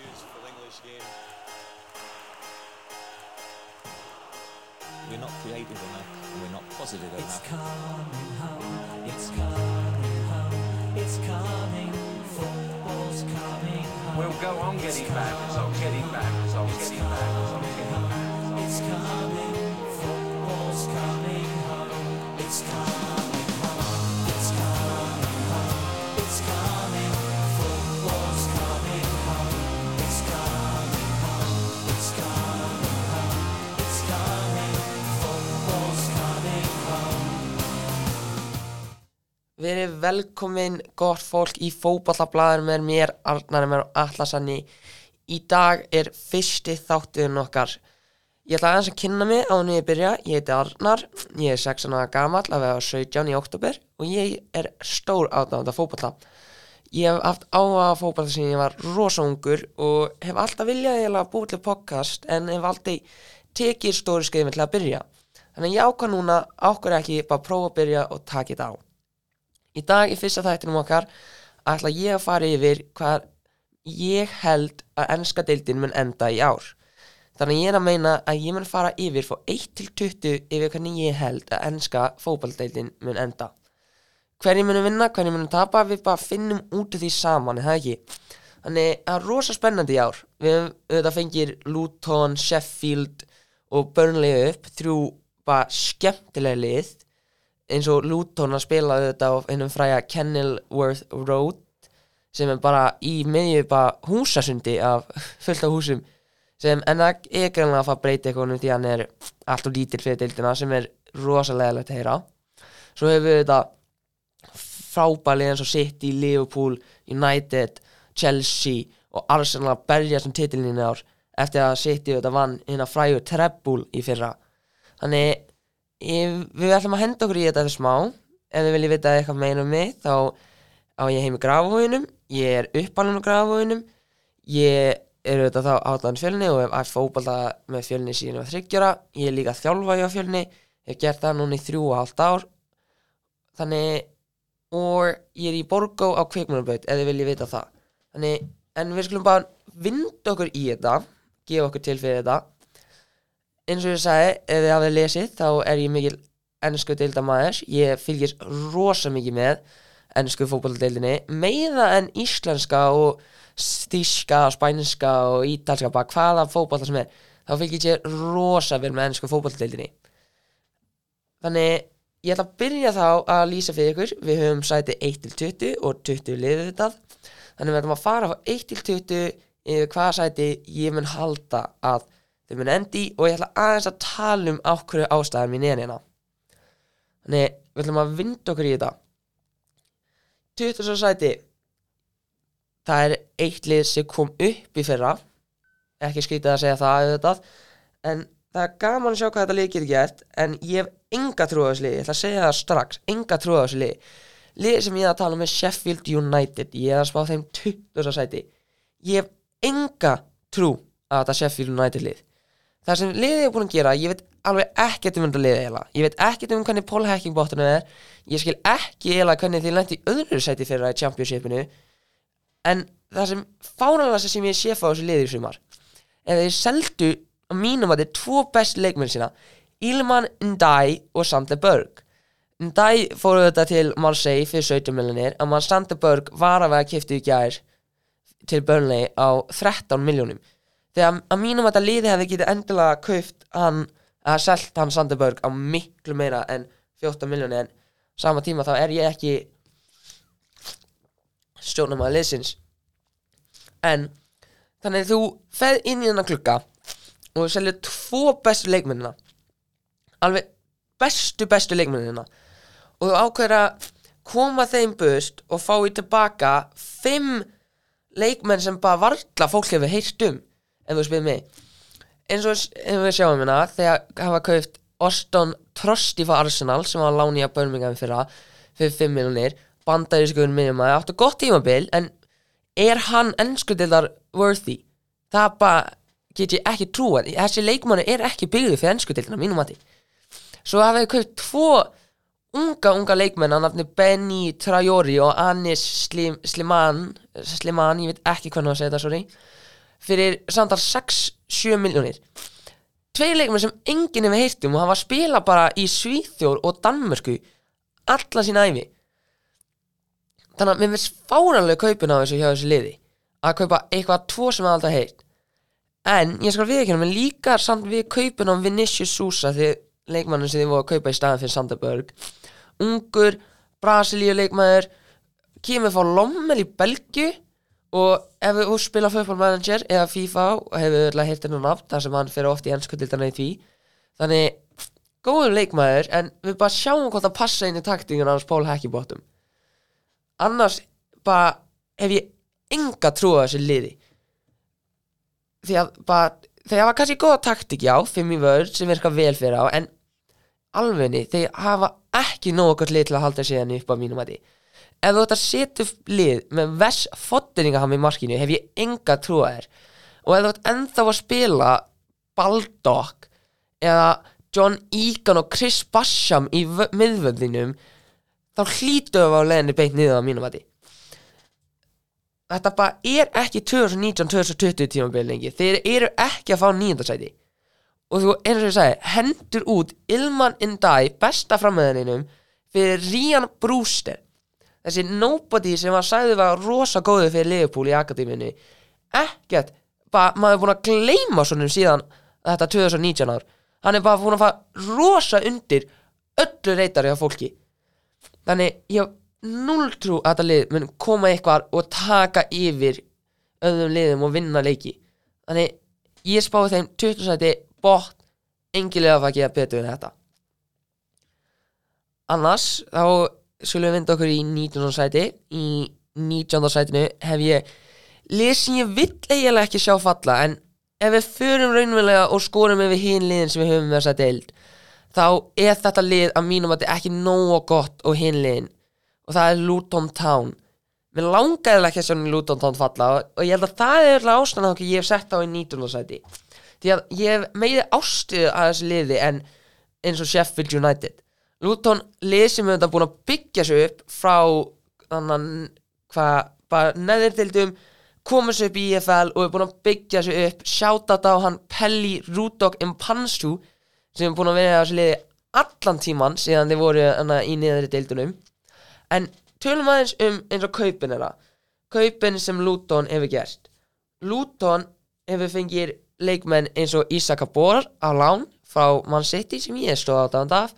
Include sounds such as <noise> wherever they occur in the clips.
news for the English game. We're not creative enough, and we're not positive It's enough. coming home, it's coming home, it's coming, football's coming home. We'll go on getting back, on getting back, on getting back, on getting back. It's coming, football's coming Verið velkomin gott fólk í fótballablaður með mér, Arnar með Atlasanni. Í dag er fyrsti þáttuðin okkar. Ég ætla aðeins að kynna mig á henni ég byrja. Ég heiti Arnar, ég er 16 ára gamall að vera 17 í oktober og ég er stór átnáðan fótballa. Ég hef haft áhuga á fótballa sem ég var rosa ungur og hef alltaf viljað að búið til podcast en hef aldrei tekið stóri skrifin til að byrja. Þannig að ég ákvað núna ákvað ekki bara að prófa að byrja og taka þetta á. Í dag í fyrsta þættinum okkar ætla ég að fara yfir hvað ég held að ennska deildin mun enda í ár. Þannig ég er að meina að ég mun fara yfir frá 1 til 20 yfir hvernig ég held að ennska fótballdeildin mun enda. Hverjum munum vinna, hverjum munum tapa, við bara finnum út af því saman, er það ekki? Þannig að rosa spennandi í ár. Við höfum fengir Luton, Sheffield og Burnley upp, þrjú bara skemmtilega lið eins og Luton að spila þetta á hennum fræja Kenilworth Road sem er bara í miðju bara húsasundi af <laughs> fullt af húsum sem en það er greinlega að fara að breyta eitthvað því hann er allt og lítill fyrir deildina sem er rosalega legt að heyra. Svo hefur við þetta frábælið eins og City, Liverpool, United Chelsea og Arsenal að berja sem titilinu ár eftir að City þetta vann hérna fræju treble í fyrra. Þannig ég, við ætlum að henda okkur í þetta eftir smá ef þið viljið vita eitthvað meira um mig þá á ég heim í grafhóinum ég er uppalinn á grafhóinum ég er auðvitað þá átlaðan fjölni og hef æft fótbalta með fjölni síðan á þryggjara ég er líka að þjálfa hjá fjölni hef gert það núna í þrjú og hálft ár. Þannig og ég er í Borgó á kvikmunarbaut ef þið viljið vita það. Þannig, en við skulum bara vinda okkur í þetta gefa okkur til fyrir þetta eins og ég sagði, ef þið hafið lesið þá er ég mikil ennsku deildamæður ég fylgist rosa mikið með ennsku fótballdeildinni meira en íslenska og þíska, spænska og ítalska bara hvaða fótballa sem er. Þá fylgist ég rosa vel með ennsku fótballdeildinni þannig ég ætla að byrja þá að lýsa fyrir ykkur. Við höfum sæti 1-20 og 20 liðið þetta. Þannig við ætlum að fara frá 1-20 yfir hvaða sæti ég mun halda að þau mun endi og ég ætla aðeins að tala um ákveðu ástæðar mín er hérna. Þannig við ætlum að vinda okkur í þetta. 20 svo sæti. Það er eitt lið sem kom upp í fyrra. Ekki skrítið að segja það auðvitað en það er gaman að sjá hvað þetta lið getur gert en ég hef enga trú á þessu lið ég ætla að segja það strax, enga trú á þessu lið sem ég er að tala um er Sheffield United. Ég er að spá þeim 20 svo sæti. Ég hef enga trú á þetta Sheffield United lið það sem liðið er búin að gera, ég veit alveg ekkert um þetta liðið eiginlega, ég veit ekkert um hvernig Paul Hacking bóttunum er, ég skil ekki eiginlega hvernig þið lendi í öðru sæti fyrir að championshipinu, en það sem fánalega sem ég sé fá þessu liðið í sumar, er þeir seldu á mínum að þeir tvo best leikmenn sína, Ilman Ndai og Sander Berg. Ndai fóru þetta til Marseille fyrir 17 miljonir, en mann Sander Berg var að vera kiftið í gær til Burnley á 13 miljónum þegar að mínum að þetta liði hefði getið endilega kauft hann að selt hann Sanderberg á miklu meira en 14 miljóni en sama tíma þá er ég ekki stjórnum að liðsins. En þannig þú feð inn í þennan klukka og þú selja tvo bestu leikmennina alveg bestu bestu leikmennina og þú ákveður að koma þeim bust og fá í tilbaka fimm leikmenn sem bara varla fólk hefur heyrt um ef þú spyrir mig. Eins og ef við sjáum hérna þegar hafa kauft Austin Trusty frá Arsenal sem var láni að Birmingham fyrra fyrir 5 miljonir bandaði skoðun minnum að áttu gott tímabil en er hann ennskutildar worthy? Það bara get ég ekki trúa þessi leikmanni er ekki byggðu fyrir ennskutildina mínum að því svo hafið þið kaupt tvo unga unga leikmenn að nafni Benny Traori og Anis Slim, Sliman Sliman, ég veit ekki hvernig að segja þetta, sorry fyrir samtal 6-7 miljónir tveir leikmenn sem enginn hefur heyrt um og hann var að spila bara í Svíþjór og Danmörku alla sína æfi þannig að mér finnst fáranlega kaupin á þessu hjá þessu liði að kaupa eitthvað tvo sem við aldrei heyrt. En ég skal viðkynna mér líka samt við kaupin á Vinicius Sousa því leikmannin sem þið voru að kaupa í staðan fyrir Sanderberg. Ungur, Brasilíu leikmaður kemur fá lommel í Belgju og ef við spila Football Manager eða FIFA hefur við öll að heyrta hennar nafn þar sem hann fyrir oft í ennskundildana í því. Þannig góður leikmaður en við bara sjáum hvort það passa inn í taktinguna hans Pól Hækkibóttum annars bara hef ég enga trú á þessu liði. Því að bara þeir hafa kannski góða taktik já, fimm í vörð sem virka vel fyrir á en alvegni, þeir hafa ekki nóg okkur lið til að halda henni upp á mínum að því ef þú ætti að setja upp lið með Vess Fodderingham í markinu hef ég enga trú að þér. Og ef þú ætti ennþá að spila Baldock eða John Egan og Chris Basham í vö- miðvöldinum þá hlýtu við á leiðinni beint niður á mínum að því þetta bara er ekki 2019-2020 tímabil lengi. Þeir eru ekki að fá nýjöndarsæti og þú eins og ég sagði hendur út Ilman Indai besta framöðuninum fyrir Rían Brewster þessi nobody sem var sagði var rosa góðu fyrir Liverpool í akademíunni. Ekkert, bara maður er búin að gleyma svonum síðan þetta 2019 ár. Hann er bara búin að fara rosa undir öllu reytari af fólki. Þannig ég hef null trú að þetta lið mun koma eitthvað og taka yfir öðrum liðum og vinna leiki. Þannig ég spáði þeim 20 sæti bótt engilega að fara að gera betur en þetta. Annars þá skulum við vinda okkur í 19. sæti í 19. sætinu hef ég lið sem ég vill eiginlega ekki sjá falla en ef við förum raunverulega og skorum yfir hinn liðin sem við höfum með þessa deild þá er þetta lið að mínum að þetta ekki nógu gott og hinn liðin og það er Luton Town mér langaði ekki að sjá Luton Town falla og, ég held að það er ástæðan okkur ég hef sett á í 19. sæti því að ég hef meiri ástuðu að þessu liði en eins og Sheffield United Luton lið sem hefur þetta búin að byggja sig upp frá þannig hvað, bara neðurdildum komið sér upp í IFL og er búin að byggja sig upp. Sjátat á hann Pelli Rudok Impansu sem er búin að vera á þessu liði allan tíman síðan þið voru í niðri deildunum. En tölum aðeins um eins og kaupin er það kaupin sem Luton hefur gert. Luton hefur fengið leikmenn eins og Isaka Bor á lán frá Man City sem ég stóð átáðan af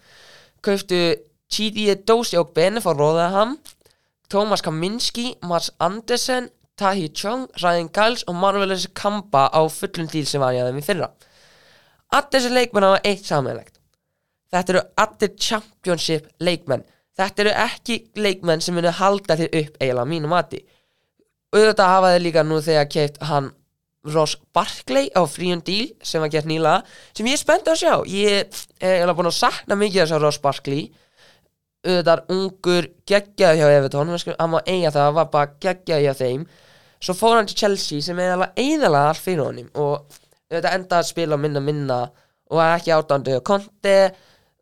kauptu Chidi Dosi og Bene frá Rotherham Thomas Kaminski, Mars Andersen Tahi Chong, Ryan Giles og Marvelous Kampa á fullum díl sem var í aðeim í fyrra. Allir þessi leikmenn hafa eitt samanlegt Þetta eru allir championship leikmenn. Þetta eru ekki leikmenn sem munu halda þér upp eiginlega að mínu mati. Auðvitað hafa þeir líka nú þegar keift hann Ross Barkley á fríum díl sem var gert nýla sem ég er spennt að sjá. Ég er eiginlega búin að sakna mikið þess að Ross Barkley. Auðvitað er ungur geggjaði hjá Evertón hann má eiga það, var bara geggjaði hjá þeim. Svo fór hann til Chelsea sem er eiginlega allt fyrir honum og auðvitað endaði að spila minna minna og var ekki átándi og Conte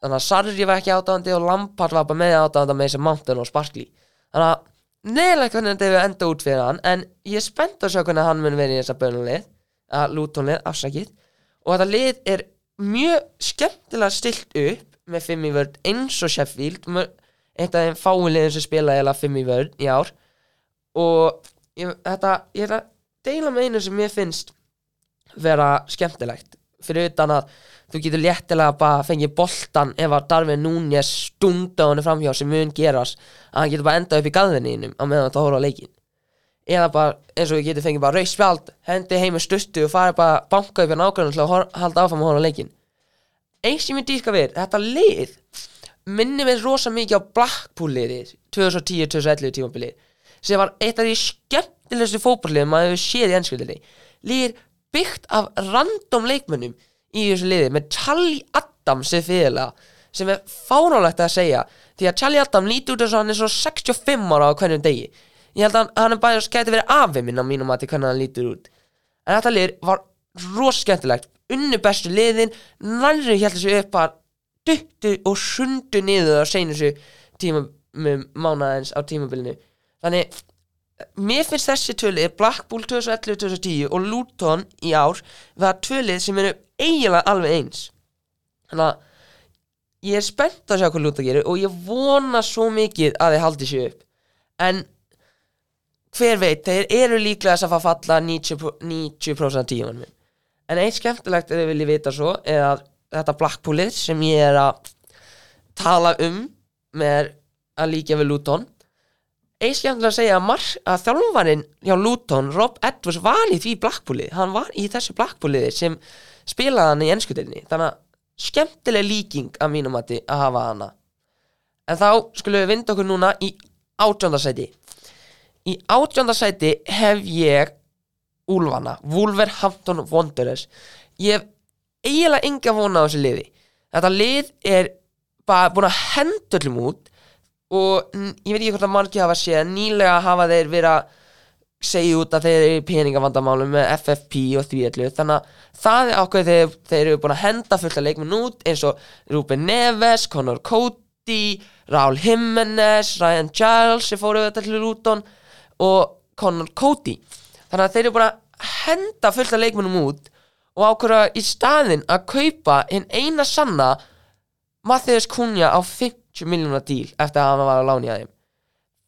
þannig að Sarri var ekki átándi og Lampard var bara með átándi með þessi Mountain og Sparkly þannig að neðilega hvernig þetta hefur enda út fyrir hann en ég er spennt að sjá hvernig hann mun verið í þessa bönulið að Lutonlið, afsakið. Og þetta lið er mjög skemmtilega stilt upp með fimm í vörð eins og Sheffield eitt af þeim fáliðin sem spila eða fimm í vörð í ár. Og ég, þetta, ég er að deila með einu sem mér finnst vera skemmtilegt fyrir utan að þú getur léttilega bara fengið boltan ef að Darvin Núñez stunda honum framhjá sem mun gerast að hann getur bara endað upp í gaðinninum á meðan þetta horfa á leikin eða bara eins og við getum fengið bara rauð spjald hendi heim með stustu og farið bara banka upp í nákvæmlega til að halda áfram að horfa á leikin eins sem ég dýrka við þetta lið minni við rosa mikið á Blackpool liðið 2010-2011 tímabilið sem var eitt af því skemmtilegustu fótballliðum að hefur séð í ennskjöldinni lið byggt af random leikmönnum í þessu liði með Charlie Adams sem fyrirlega sem er fáránlegt að segja því að Charlie Adams lítur út eins og hann er svo 65 ára á hvernig degi. Ég held að hann, er bara skæti verið afi minn á mínum að hvernig hann lítur út. En þetta lið var rosa skemmtilegt unnu bestu liðin nærri held þessu upp að duttu og sundu niður á seinustu tímum mánaðins á tímabilinu. Þannig mér finnst þessi tvölið Blackpool 2011-2010 og Luton í ár vera tvölið sem eru eiginlega alveg eins. Þannig að ég er spennt að sjá hvað Luton gerir og ég vona svo mikið að þeir haldi sér upp. En hver veit, þeir eru líklega að fara falla 90%, 90 tímanum. Minn en eitt skemmtilegt að vilja vita svo er að þetta Blackpoolið sem ég er að tala um með að líka við Luton skemmtilegt að segja að, mar, að þjálfarinn hjá Luton, Rob Edwards var í því Blackpoolið, hann var í þessu Blackpooliði sem spilaði hann í ennskudelinni þannig að skemmtileg líking að mínum að að hafa hana. En þá skulum við vinda okkur núna í átjóndarsæti í átjóndarsæti hef ég Úlfana, Wolverhampton Wanderers. Ég hef eiginlega enga vona á þessu liði. Þetta lið er bara búin að henda öllum út og ég veit ekki hvort að margir hafa séð nýlega hafa þeir verið að segja út að þeir eru peningavandamálum með FFP og því allu þannig að það er ákveð þegar þeir eru búin að henda fullt að leikminn út eins og Ruben Neves, Conor Cody Raúl Jimenez, Ryan Giles sem fóru þetta til Luton og Conor Cody. Þannig að þeir eru búin að henda fullt að leikmennum út og ákveða í staðinn að kaupa hinn eina sanna Mathias Cunha á 50 miljónar díl eftir að hann var að láni að þeim.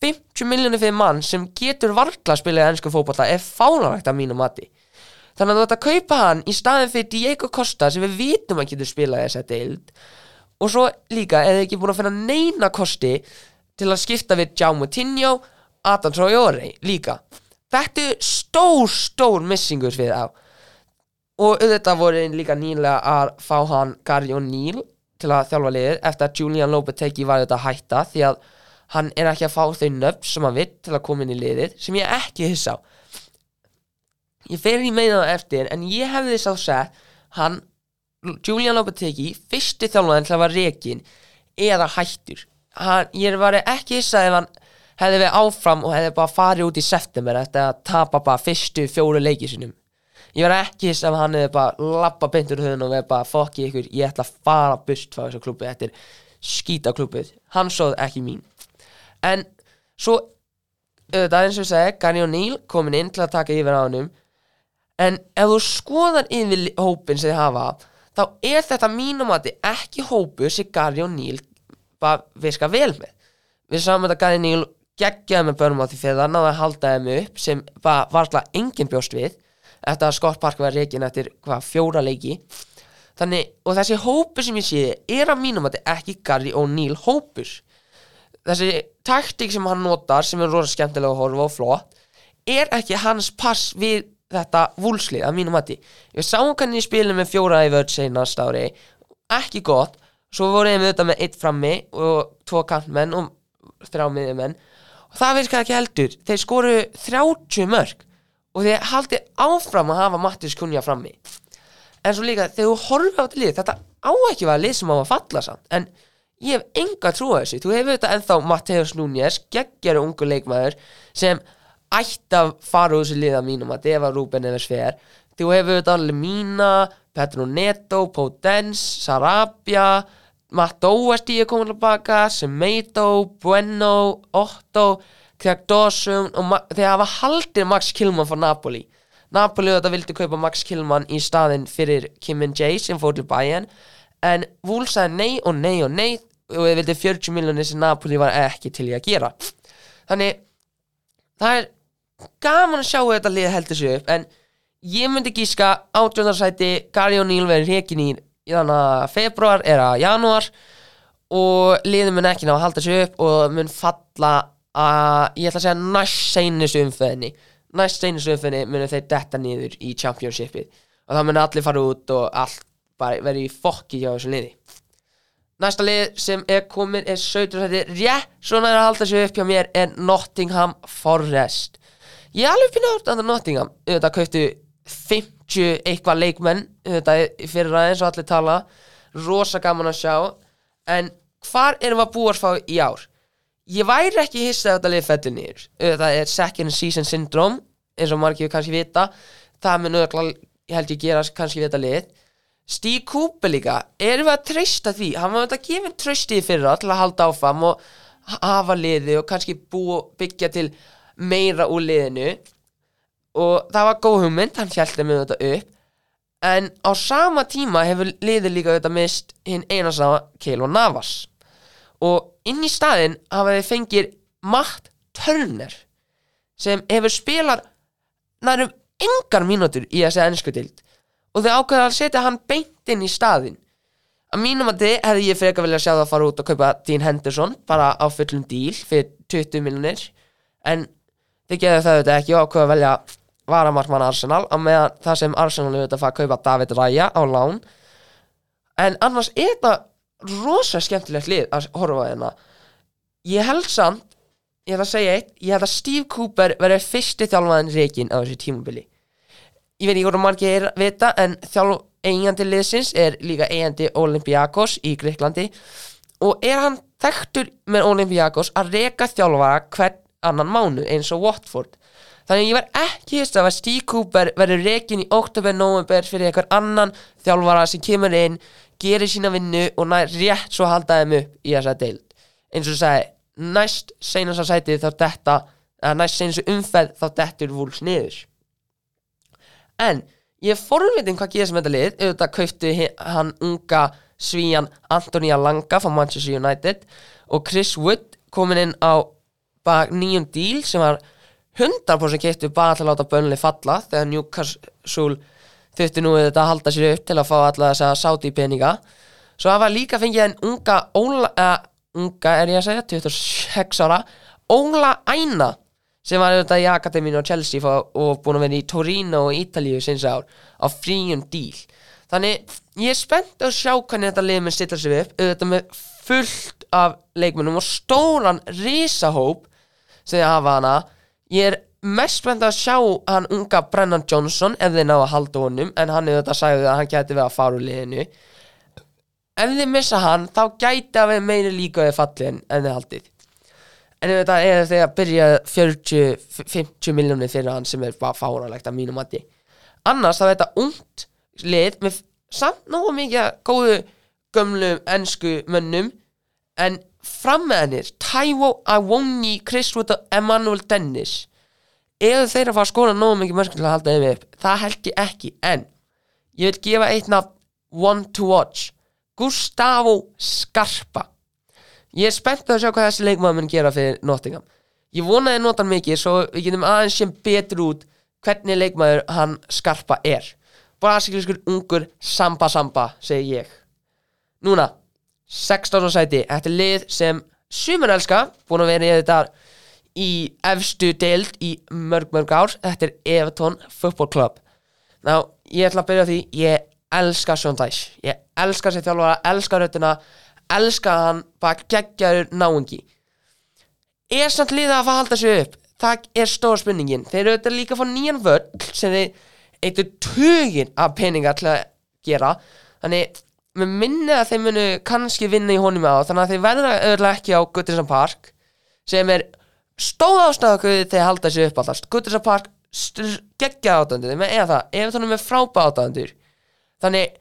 50 miljónir fyrir mann sem getur varla að spila í ennsku fótballa er fánarægt að mínu mati. Þannig að þú ætti að kaupa hann í staðin fyrir Diego Costa sem við vitum að getur spilað þess að deild. Og svo líka eða ekki búin að finna neina kosti til að skipta við Jaume Tinho Adam Traore líka? Þetta er stór stór missingur fyrir þá. Og auðvitað voru líka nýlega að fá hann Gary O'Neill til að þjálfa liðir eftir að Julian Lopetegui var auðvitað að hætta því að hann er ekki að fá þau nöfn sem hann vill til að koma inn í liðið sem ég ekki hissa á. Ég fer í meina það eftir en ég hefði sá sett hann Julian Lopetegui fyrsti þjálfaðin til að var rekin eða hættur. Hann, ég var ekki hissa ef hann hefði við áfram og hefði bara farið út í september eftir að tapa bara fyrstu fjóru leiki sinum ég var ekki ef hann hefði bara lappa beintur höfðun og við bara fokki ykkur ég ætla að fara burt frá þessu klubbi þetta er skýta klubbið hann sóð ekki mín. En svo auðvitað eins og ég segi Gary O'Neill komin inn til að taka yfir á hannum en ef þú skoðar yfir hópin sem þið hafa þá er þetta mínum að þetta ekki hópu sem Gary O'Neill bara viska vel með. Við sáum þetta Gary O'Neill geggjaði með börnum á því fyrir það náði að halda þeim upp sem bara varla engin bjóst við eftir að Scott Parker var reikin eftir hvað fjóra leiki. Þannig og þessi hópur sem ég sé er að mínum að þetta ekki Gary O'Neill hópur. Þessi taktík sem hann notar sem er rosa skemmtilega að horfa og flott er ekki hans pass við þetta vúlslið að mínum mati. Ég sá hann í spilinu með fjóra í vörð seinast ári, ekki gott. Svo voru við auðvitað með eitt frammi og tvo kantmenn og þrjá miðjumenn. Og það virkaði ekki heldur. Þeir skoru 30 mörg og þeir haldi áfram að hafa Mattis Kunja frammi. En svo líka þegar þú horfið á þetta lið þetta á ekki að lið sem á að falla samt. En ég hef enga trú á þessu. Þú hefur þetta ennþá Matteus Núñez geggjari ungu leikmaður sem ætti að fara úr þessu liða mínum að defa Rúben eða Sver þú hefur þetta allir Mína Petro Neto, Podens, Sarabia Matt Óvesti er komin tilbaka Semedo, Bueno Otto, Craig Dawson og Ma- þeir hafa haldið Max Kilman frá Napoli. Napoli þetta vildi kaupa Max Kilman í staðinn fyrir Kim and Jay sem fór til Bayern. En Wolf sagði nei og nei og nei og þið vildi 40 miljonir sem Napoli var ekki til í að gera. Þannig það er gaman að sjá þetta lið heldur sig upp en ég myndi gíska átjóndarsæti Gary O'Neill verður rekin í februar að janúar og liðin mun ekki ná að halda sig upp og mun falla að ég ætla að segja næst seinustu umföðinni næst seinustu umföðinni munu þeir detta niður í championshipið. Og það munu allir fara út og allt bara verið í fokki hjá þessu liði. Næsta lið sem er komin er 17 sæti rétt svona er að halda sig upp hjá mér er Nottingham Forest. Ég er alveg finnur að Nottingham. Auðvitað kauptu 50 eitthvað leikmenn í fyrir aðeins og allir tala. Rosa gaman að sjá. En hvar erum við að búast fá í ár? Ég væri ekki hissa að þetta lið fellur niður. Auðvitað er second season syndrome eins og margir kannski vita. Það mun auðvitað ég held ég gera kannski við þetta lið. Stíg Kúper líka, erum við að treysta því? Hann var þetta gefin trösti í fyrra til að halda áfram og hafa liði og kannski búa byggja til meira úr liðinu. Og það var góð hugmynd, hann hjælti með þetta upp. En á sama tíma hefur liðið líka þetta mist hinn einasta Keilo Navas. Og inn í staðinn hafa þið fengir Matt Turner sem hefur spilað nærum engar mínútur í þessi ennsku dild og þau ákveða að setja hann beint inn í staðinn. Að mínum að þið hefði ég frekar vilja sjá það að fara út og kaupa Dean Henderson bara á fullum díl fyrir 20 miljonir en þið geðu það auðvitað ekki og ákveða að velja varamarkmann Arsenal á meðan það sem Arsenal auðvitað að fara að kaupa David Raya á lán. En annars er þetta rosa skemmtilegt lið að horfa á hérna. Ég held samt ég ætla að segja eitt, ég held að Steve Cooper verður fyrsti þjálfaðin reikin á þessu tímubili ég veit ekki hvort margir er vita en þjálf eigandi liðsins er líka eigandi Olympiakos í Greiklandi og er hann þekktur með Olympiakos að reka þjálfara hvern annan mánu eins og Watford? Þannig ég verð ekki hist að Steve Cooper verður reikin í oktober, november fyrir einhver annan þjálfara sem kemur inn gerir sína vinnu og nær rétt svo halda þeim upp í þessa deild. Eins og sagði, næst seinast að sæti þá detta, eða næst seinast umferð þá dettur vúls niður. En ég er forvitin hvað gerist með þetta lið. Auðvitað kauftu hann unga svíjan Antonia Langa frá Manchester United og Chris Wood komin inn á bak nýjum díl sem var 100% keiftu bara til að láta bönli falla þegar Newcastle þurfti nú þetta að halda sér upp til að fá alla þessa sáti peninga svo það var líka fengið en unga Óla, uh, unga er ég að segja 26 ára Óla Æna sem var auðvitað í Akademínu á Chelsea og búin að vera í Torino og Ítalíu sinns ár á fríum díl. Þannig ég er spennt að sjá hvernig þetta lið með stilla sig upp auðvitað með fullt af leikmennum og stóran risahóp sem þið hafa hana. Ég er mest spennt að sjá hann unga Brennan Johnson ef þið ná að halda honum en hann er auðvitað sagði að hann gæti við að fara úr liðinu. Ef þið missa hann þá gæti að við meiri líka við fallin en þið haldið. En þetta er þegar að byrja 40-50 miljónir fyrir hann sem er bara fáralegt að mínum mati. Annars þá er þetta ungt lið með samt nógu mikið góðu gömlum ensku mönnum. En fram með hennir Taiwo Awoni, Chris Wood og Emmanuel Dennis ef þeir að fara að skora nógu mikið mörgum til að halda þeim upp það held ég ekki en ég vil gefa eitt nafn one to watch. Gustavo Scarpa. Ég er spennt að sjá hvað þessi leikmaður mun gera fyrir Nottingham. Ég vonaði nota hann mikið svo við getum aðeins sem betur út hvernig leikmaður hann Scarpa er. Brasilískur ungur samba samba segi ég. Núna 16. sæti þetta er lið sem sumur elska búin að vera í þetta í efstu deild í mörg mörg ár. Þetta er Everton Football Club. Ná, ég ætla að byrja á því ég elska Sean Dyche. Ég elska sér þjálfara, elska rödduna elska hann, bara geggjaður náungi. Er samt liða að halda sig upp? Það er stóra spurningin. Þeir eru auðvitað líka fá nýjan völl sem þeir eittu tugin af peninga til að gera. Þannig með minni að þeir munu kannski vinna í honum á þannig að þeir verða auðvitað ekki á Guttinsan Park sem er stóð ástæðu þeir halda sig upp alltaf Guttinsan Park geggja átöndur með eða það, ef þannig með frábæð átöndur þannig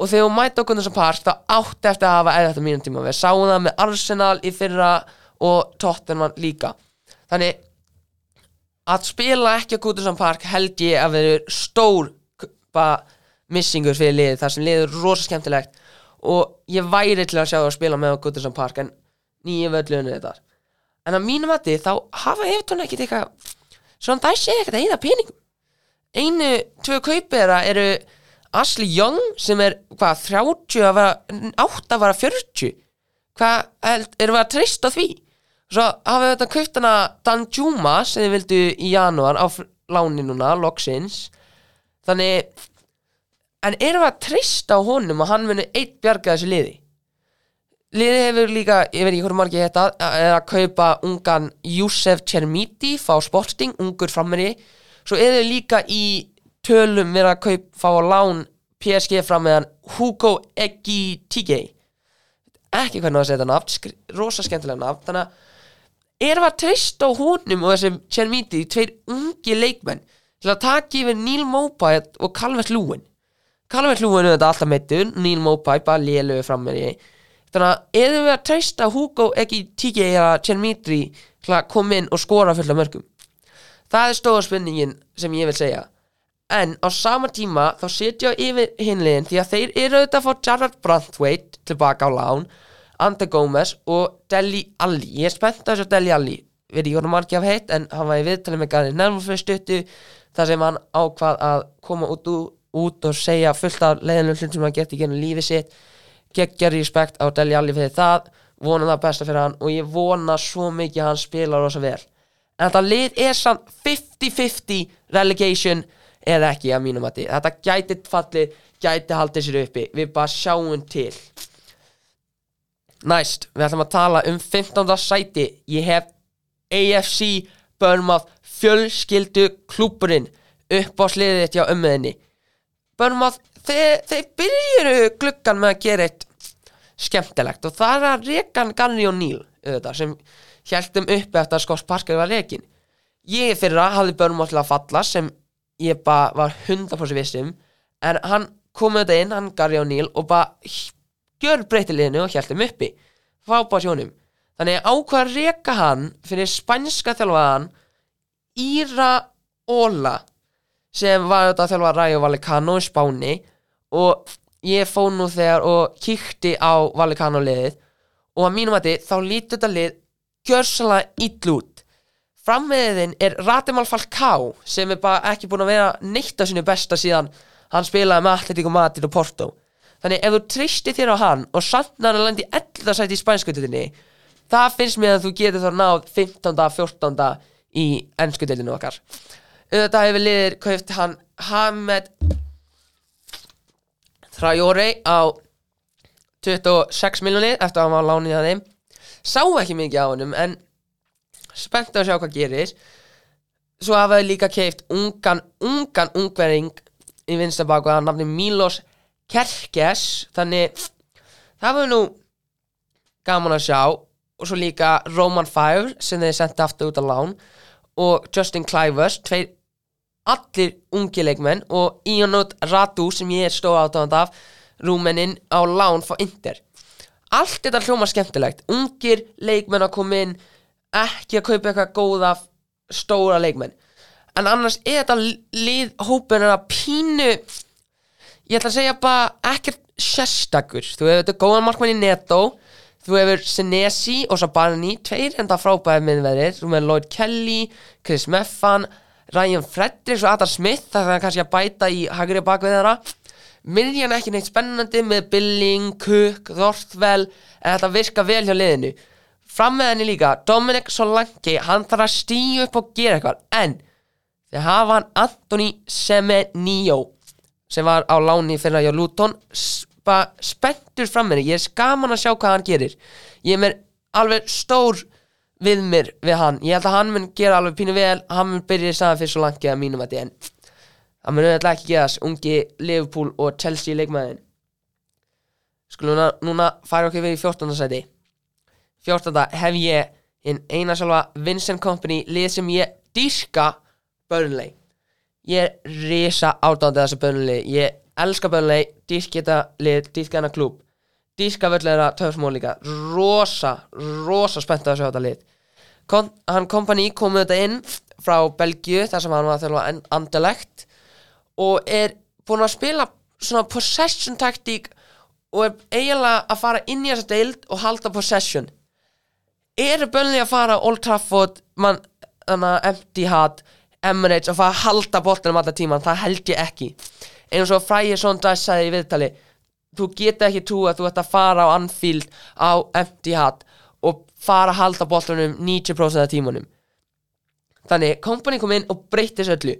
og þegar þú mæta á Guttinsan Park þá átti eftir að hafa eða þetta mínum tíma. Við sáum það með Arsenal í fyrra og Tottenham líka. Þannig að spila ekki á Guttinsan Park held ég að vera stór missingur fyrir liðið þar sem liðið er rosa skemmtilegt. Og ég væri til að sjá það að spila með á Guttinsan Park en nýja völlunni þetta en að mínum að þá hafa Evertón ekkert eitthvað svona það sé ekkert að eða peningum. Einu, tvö kaupera eru Ashley Young sem er hvað 30 að vera 8 að vera 40 hvað erum við að treysta því? Svo hafið þetta kaupt hana Dan Juma sem þið vildu í janúar á láni núna, loksins. Þannig en erum við að treysta á honum og hann muni eitt bjarga þessu liði liði hefur líka, ég veit ekki hverju margir þetta er að kaupa ungan Youssef Chermiti fá sporting, ungur frammeri svo er þau líka í tölum verið að kaup, fá á lán PSG fram meðan Hugo Ekitike ekki hvernig að setja nafn, rosa skemmtilega nafn. Þannig að erum við að treysta á honum og þessum Chermiti, tveir ungi leikmenn til að taka yfir Neil Mopai og Calvert Lúin Calvert Lúin er þetta alltaf meittur, Neil Mopai bara lélögu fram með því þannig að erum við að treysta Hugo Ekitike eða Chermiti til að koma inn og skora fullt af mörgum það er stóða spurningin sem ég vil segja. En á sama tíma þá setja yfir hinliðin því að þeir eru auðvitað að fá Jarrard Branthwaite tilbaka á lán Ante Gómez og Deli Alli. Ég er spennt að þessu Deli Alli. Veit ekki hvað hann margir af heitt en hann var í viðtalið með Gary Neville fyrir stuttu þar sem hann ákvað að koma út, út og segja fullt af leiðinlega hlut sem hann gert í genið lífi sitt geggja respekt á Deli Alli fyrir það. Vona það besta fyrir hann og ég vona svo mikið að hann spila rosa vel. En þetta lið er samt 50-50 relegation eða ekki að mínum að þetta gæti fallið, gæti haldið sér uppi. Við bara sjáum til. Næst, við ætlum að tala um 15. sæti. Ég hef AFC Burnmouth fjölskyldu klúburinn upp á sliðið þitt hjá ömmuðinni Burnmouth, þeir, þeir byrjuðu gluggan með að gera eitt skemmtilegt og það er að Regan Garni og Neil auðvitað, sem hjæltum uppi eftir að Scott Parker var rekin ég fyrra hafði Burnmouth til að falla sem ég bara var 100% vissum en hann kom þetta inn, hann Garni og Neil og bara gjör breytti liðinu og hjæltum uppi. Fábá sjónum þannig að ákvað að reka hann fyrir spænska þjálfaðan Íra Óla sem var þetta að þjálfa Ræju Valikano í Spáni og ég fóð nú þegar og kíkti á Valikano liðið og að mínum að þá lítur þetta lið gjörsalega ill út frammeðin er Ratimal Falcao sem er bara ekki búin að vera neitt af sinu besta síðan hann spilaði með Atletico Madrid og Porto þannig ef þú tristir þér á hann og hann að lendi 11. sæti í spænskututinni það finnst mér að þú getur þá náð 15. 14. í ennskutilinu okkar auðvitað hefur liðir kauft hann Hamed Traore á 26 miljonir eftir að hann var lánið að þeim. Sá ekki mikið á honum en spennt að sjá hvað gerir. Svo hafa þau líka keift ungan, ungan ungverðing í vinstabaku að nafni Milos Kerkes. Þannig það var nú gaman að sjá. Og svo líka Roman Fire sem þeir sendi aftur út á lán. Og Justin Clivers tveir allir ungi leikmenn og Ionut Ratu sem ég er stóð átáðand af rúmennin á lán fá Inter. Allt þetta hljóma skemmtilegt. Ungir leikmenn að koma inn ekki að kaupa eitthvað góða stóra leikmenn. En annars er þetta lið hópin að pínu ég ætla að segja bara ekkert sérstakur. Þú hefur þetta góðan markmann í netto þú hefur Senesi og Sabani tveir enda frábæði miðverðir þú með Lloyd Kelly, Chris Meffan Ryan Fredericks og Adam Smith það er kannski að bæta í hagri bakvið þeirra. Mirjan ekki neitt spennandi með Billing, Cook, Þorthvel en þetta virka vel hjá liðinu. Fram með henni líka, Dominic Solanke hann þarf að stíu upp og gera eitthvað. En þeir hafa hann Anthony Semenio sem var á láni fyrir hjá Luton. Spa, spenntur fram með henni. Ég er skaman að sjá hvað hann gerir. Ég er með alveg stór við mér við hann, ég held að hann mun gera alveg pínu vel, hann mun byrja í staðan fyrir Solanke að mínum að en það mun auðvitað ekki geðast ungi Liverpool og Chelsea leikmaðin skulum núna, núna færa okkur við í 14. sæti. 14. hef ég hinn eina sjálfa Vincent Company lið sem ég dýrka Burnley. Ég er risa átándið þessu Burnley. Ég elska Burnley, dýrka þetta lið dýrka hennar klúb dýrka völlera töfsmól líka. Rosa, rosa spennt að þessu þetta lið Kom, hann Company kom með þetta inn frá Belgiu þar sem hann var að þjálfa andalegt og er búin að spila svona possession taktík og er eiginlega að fara inn í þessa deild og halda possession. Eru bönni að fara Old Trafford mann, þannig að empty hat Emirates og fara að halda boltanum alltaf tíman, það held ég ekki. Eins og Fræði Sondræs sagði í viðtali þú getur ekki trú að þú ert að fara á Anfield á empty hat og fara að halda boltanum 90% af tímanum þannig, kompani kom inn og breytti þessu öllu.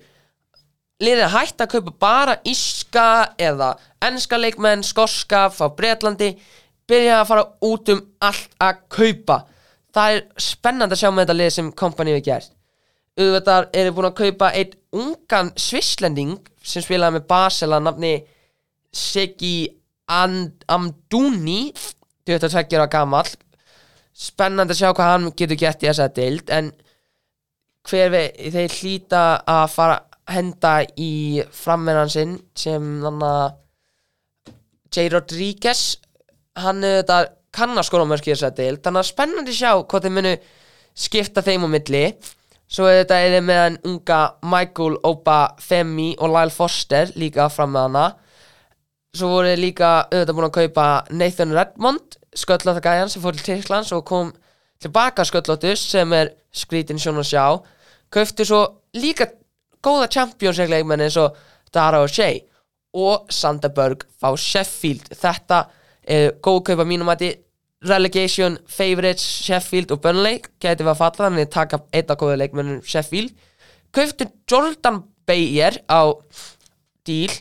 Liðið er hægt að kaupa bara íska eða enska leikmenn, skoska frá Breitlandi byrja að fara út um allt að kaupa. Það er spennandi að sjá með þetta lið sem kompani við gert. Auðvitað eru búin að kaupa einn ungan svislending sem spilaði með Basel að nafni Segi And Amduni 22 ára gamall spennandi að sjá hvað hann getur gert í þessa deild en hver við, þeir hlýta að fara henda í framverðan sinn sem þannig að J. Rodríguez hann þetta kann að skora mörg í þessa deil þannig að spennandi sjá hvað þeir munu skipta þeim á milli svo er þetta eða með hann unga Michael Oba Femi og Lyle Foster líka fram með hana svo voru þeir líka auðvitað búin að kaupa Nathan Redmond sköllóta gæjan sem fór til Tyrklands og kom tilbaka sköllótus sem er skrítin sjón að sjá kauftu svo líka góða championsleikmenn eins og Dara og Shea og Sanderberg fá Sheffield. Þetta er góð kaupa mínum að relegation, favorites, Sheffield og Burnley geti við að falla þannig að taka einn af góða leikmennum Sheffield. Kauftu Jordan Bayer á deal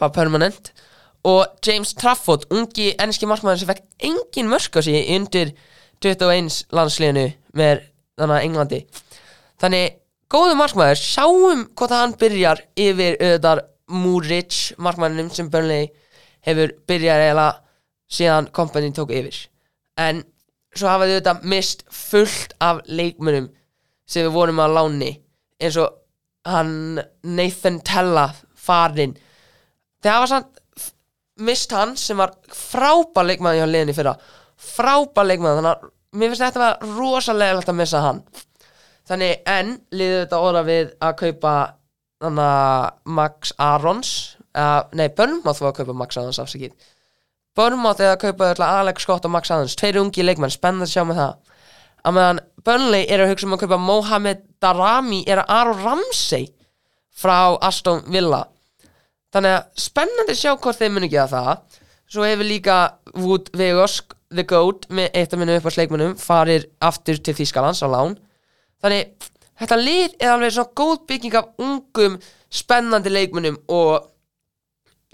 bara permanent og James Trafford, ungi ennski markmaður sem fekk engin mörk á sig undir 21 landsliðinu með þannig að Englandi. Þannig góðu markmaður sjáum hvort hann byrjar yfir auðvitað Múrich markmannum sem Burnley hefur byrjað eiginlega síðan kompani tók yfir. En svo hafa þau þetta mist fullt af leikmönum sem við vorum að láni eins og hann Nathan Tella farinn. Hafa samt f- mist hann sem var frábær leikmaður hjá liðinni fyrra. Frábær leikmaður þannig að mér finnst þetta að vera rosalega að missa hann. Þannig en liðið þetta orða við að kaupa þannig að Max Arons uh, nei, Börnmátt var að kaupa Max Arons afsakið Börnmátt eða að kaupa Alex Scott og Max Arons tveir ungi leikmenn, spennandi að sjá með það. Að meðan Burnley er að hugsa um að kaupa Mohamed Darami er að Aron Ramsey frá Aston Villa þannig að spennandi að sjá hvort þeir muni gera það. Svo hefur líka Wood Vegas The Goat með eitt af minni upp á sleikmunum farir aftur til Þýskalands á lán. Þannig þetta lið er alveg svona góð bygging af ungum spennandi leikmunum og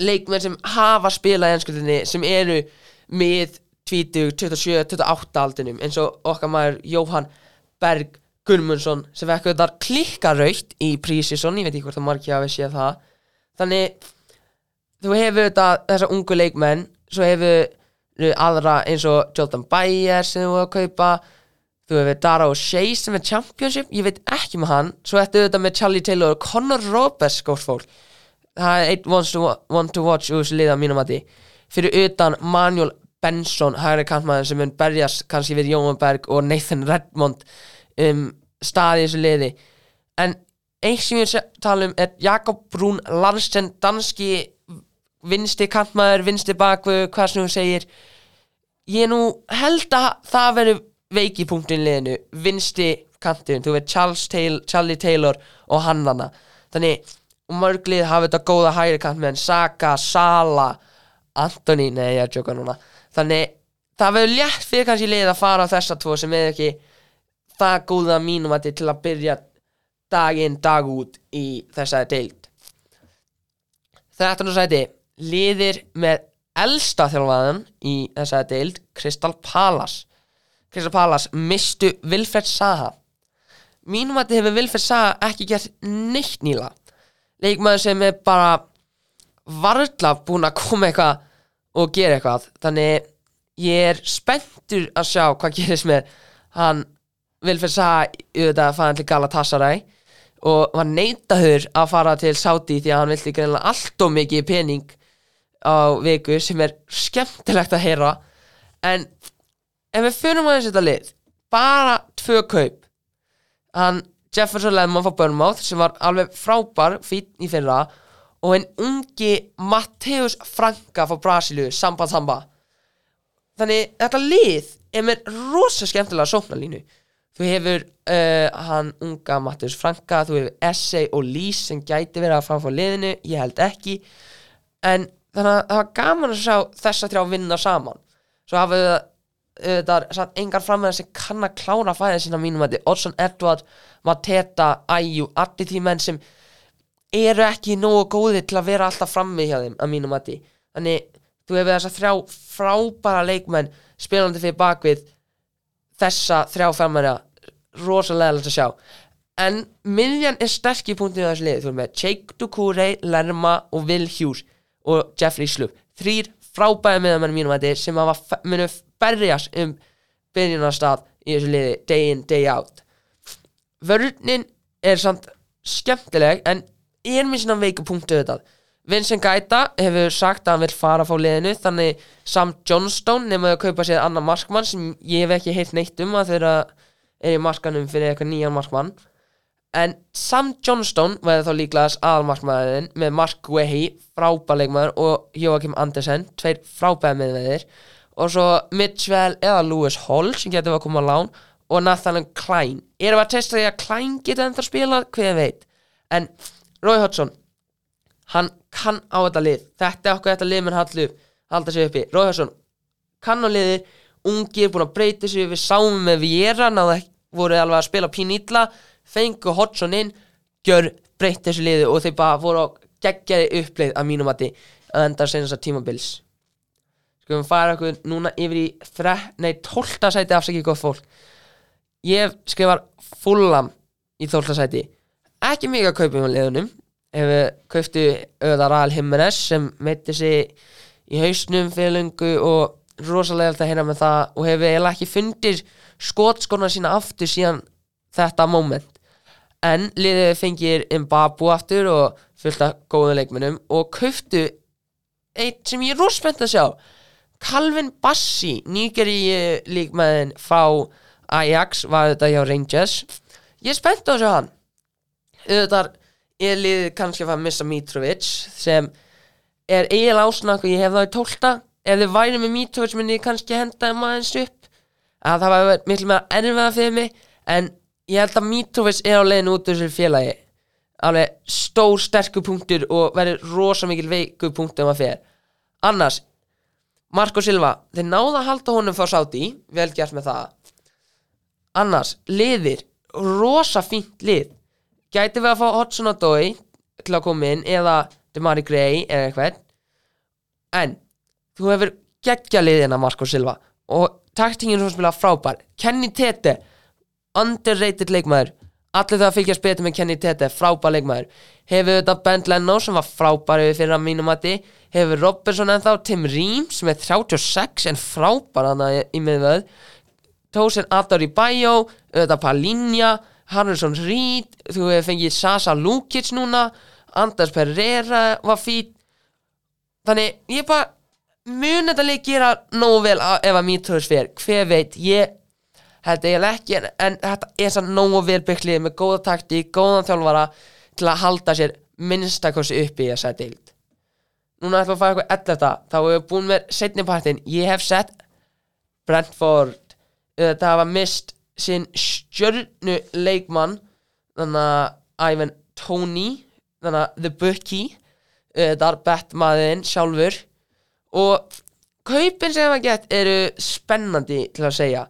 leikmenn sem hafa spilað í ennskutinni sem eru með 20, 27, 28 aldinum eins og okkar maður Jóhann Berg Guðmundsson sem fekk auðvitað klikkaraukt í prísisson, ég veit ekki hvort það margir hafi séð það. Þannig þú hefur þetta þessa ungu leikmenn svo hefur aðra eins og Jordan Bayer sem þú hefur að kaupa. Þú hefur Dara og Shea sem er championship. Ég veit ekki með hann. Svo ertu þetta með Charlie Taylor og Conor Roberts gótt fólk. Það er einn one to, watch úr þessu liða mínum að því fyrir utan Manuel Benson hægri kantmaður sem mun berjast kannski við Jóhann Berg og Nathan Redmond um staði í þessu liði. En eitt sem ég tala um er Jakob Brún Larsen danski vinsti kantmaður, vinsti bakvö hvað sem þú segir. Ég nú held að það veri veikipunktin liðinu, vinsti kantin, þú veit Taylor, Charlie Taylor og hannana þannig, og mörglið hafa þetta góða hægri kantmenn, Saka, Sala Antoni, nei ég er að tjóka núna. Þannig, það verður létt fyrir kannski lið að fara á þessa tvo sem er ekki það góða mínum að til að byrja dag inn, dag út í þessari Þetta nú sæti liðir með elsta þjálfaðan í þessari deild Crystal Palace. Crystal Palace mistu Vilfred Saha. Mínum að þetta hefur Vilfred Saha ekki gert neitt nýla leikmaður sem er bara varla búin að koma eitthvað og gera eitthvað. Þannig ég er spenntur að sjá hvað gerist með hann Vilfred Saha auðvitað að fara til Galatasaray og var neitaður að fara til Saudi því að hann vildi greinlega allt og mikið pening á viku sem er skemmtilegt að heyra. En ef við fyrir aðeins þetta lið bara tvö kaup. Hann Jefferson Lemon frá Burnmouth sem var alveg frábær fín í fyrra og en ungi Matteus Franka frá Brasilíu Samba Samba. Þannig þetta lið er með rosa skemmtilega sóknarlínu. Þú hefur uh, hann unga Matteus Franka þú hefur Essay og Lís sem gæti verið að framfá liðinu ég held ekki. En þannig að það var gaman að sjá þessa þrjá vinna saman. Svo hafa við þetta satt engar frammeðan sem kann að klára fæðið sína mínum að þetta Oddsson Edward, Mateta, Æjú allir því menn sem eru ekki nógu góðir til að vera alltaf frammi hjá þeim að mínum að þannig þú hefur þessa þrjá frábæra leikmenn spilandi fyrir bakvið þessa þrjá frammeðra rosalega að sjá. En miðjan er sterk í punktinu á þessu lið þú erum með Jake Dukure, Lerma og Will Hughes og Jeffrey Slup þrýr frábæði miðjamenn mínum að sem hafa munu berjast um byrjunarstað í þessu liði day in, day out. Vörnin er samt skemmtileg en er með svona veiku punktu auðvitað Vincent Gaeta hefur sagt að hann vil fara frá liðinu þannig Sam Johnstone nefnum að kaupa sér annar markmann sem ég hef ekki heilt neitt um að þeirra er í markanum fyrir eitthvað nýjan markmann en Sam Johnston verður þá líklegast aðalmarkmaðurinn með Mark Wehi, frábæleikmaður og Joachim Andersen, tveir frábæða miðveðir og svo Mitchell eða Lewis Hall sem getur að koma á lán og Nathan Klein. Erum við að testa því að Klein getur ennþá spila hver veit, en Roy Hodgson hann kann á þetta lið. Þetta er okkur þetta lið hallu halda sig uppi, Roy Hodgson kann á liðir, ungir, búin að breyta sig við sáum með Viera, náðu ekki voru alveg að spila pín illa fengu Hodgson inn, gjör breytt þessu liði og þeir bara voru á geggjaði uppleið að mínum að að enda senast að tímabils. Skulum fara okkur núna yfir í þre, nei, tólta sæti afsakið gott fólk. Ég skrifar fullam í tólta sæti. Ekki mikið að kaupa um liðunum. Ef við kauptu auðvitað Ral Jimenez sem meitti sig í hausnum fyrir lungu og rosalega að heyra með það og hefur eiginlega ekki fundir skotskona sína aftur síðan þetta moment en liðið fengir Mbabu aftur og fullt af góðum leikmennum og kauftu eitt sem ég er rosspennt að sjá Calvin Bassi nýgeri líkmaðin frá Ajax var þetta hjá Rangers. Ég er spennt á að sjá hann. Auðvitað er liðið kannski að að missa Mitrovic sem er eiginlega ásnakku ég hef það í tólta ef þið væri með Mitrovic myndi ég kannski henda þeim aðeins upp. Að það var miklu meira erfiða fyrir mig en ég held að Mitrovic er á leiðinu út þessu félagi. Alveg stór sterkur punktur og verður rosa mikil veikur punktur um að fyrir annars Marco Silva, þeir náða að halda honum fá sáti, vel gert með það. Annars, liðir. Rosa fínt lið. Gæti við að fá Hodgson og Dói til að koma inn eða Demari Gray eða eitthvað. En þú hefur geggja liðina Marco Silva og taktingin sem spila frábær. Kenny Tete, underrated leikmaður. Allir það að fylgjast betur með Kenny Tete, frábær leikmaður. Hefur þetta Ben Leno sem var frábær yfir fyrir að mínum mati, hefur Robertson ennþá, Tim Ream sem er 36 en frábær hann í miðvöð Tósen Adori Bayo auðvitað Palinja Harrison Reed, þú hefur fengið Sasa Lukic núna Anders Pereira var fít þannig ég bara mun þetta leik gera nógu vel að- ef að Mitrovic fer, hver veit ég held eiginlega ekki en, en þetta er sann nógu vel bygglið með góða takti, góðan þjálfara til að halda sér minnstakossi uppi í þessa deild. Núna ætlum við að fara eitthvað ell þetta þá hefur við búin með setni partin ég hef sett Brentford. Þetta hafa mist sinn stjörnu leikmann þannig að Ivan Toney þannig að The Bookie þetta er betmaðinn sjálfur. Og kaupin sem það gett eru spennandi til að segja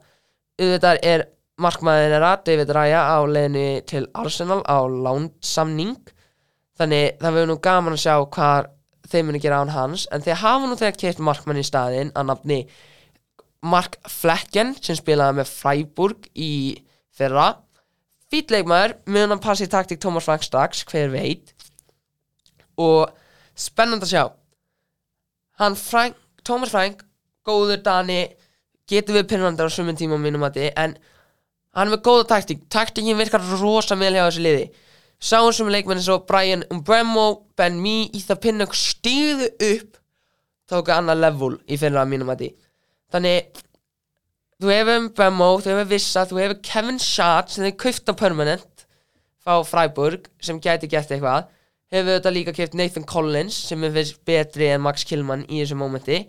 auðvitað er markmaðin er að David Raya á leiðinu til Arsenal á lánsamning þannig það verður nú gaman að sjá hvað þeir muni gera án hans. En þeir hafa nú þegar keipt markmann í staðinn að nafni Mark Flecken sem spilaði með Freiburg í fyrra. Fýtleikmaður mun hann passi í taktík Thomas Frank strax, hver veit. Og spennand að sjá. Hann Frank, Thomas Frank góður Dani getur við pinnandar á sumum tíma á mínum mati en hann er með góða taktík. Taktíkin virkar rosa vel hjá þessu liði. Sáum sem leikmenn eins og Brian Umbremo, Ben Mee, Ethan Pinnock stíðu upp tóku annað level í fyrra á mínum mati. Þannig þú hefur Umbremo, þú hefur Vissa þú hefur Kevin Schad sem þið kauft á permanent frá Freiburg sem gæti gett eitthvað. Hefur þetta líka keft Nathan Collins sem er betri en Max Killman í þessu mómenti.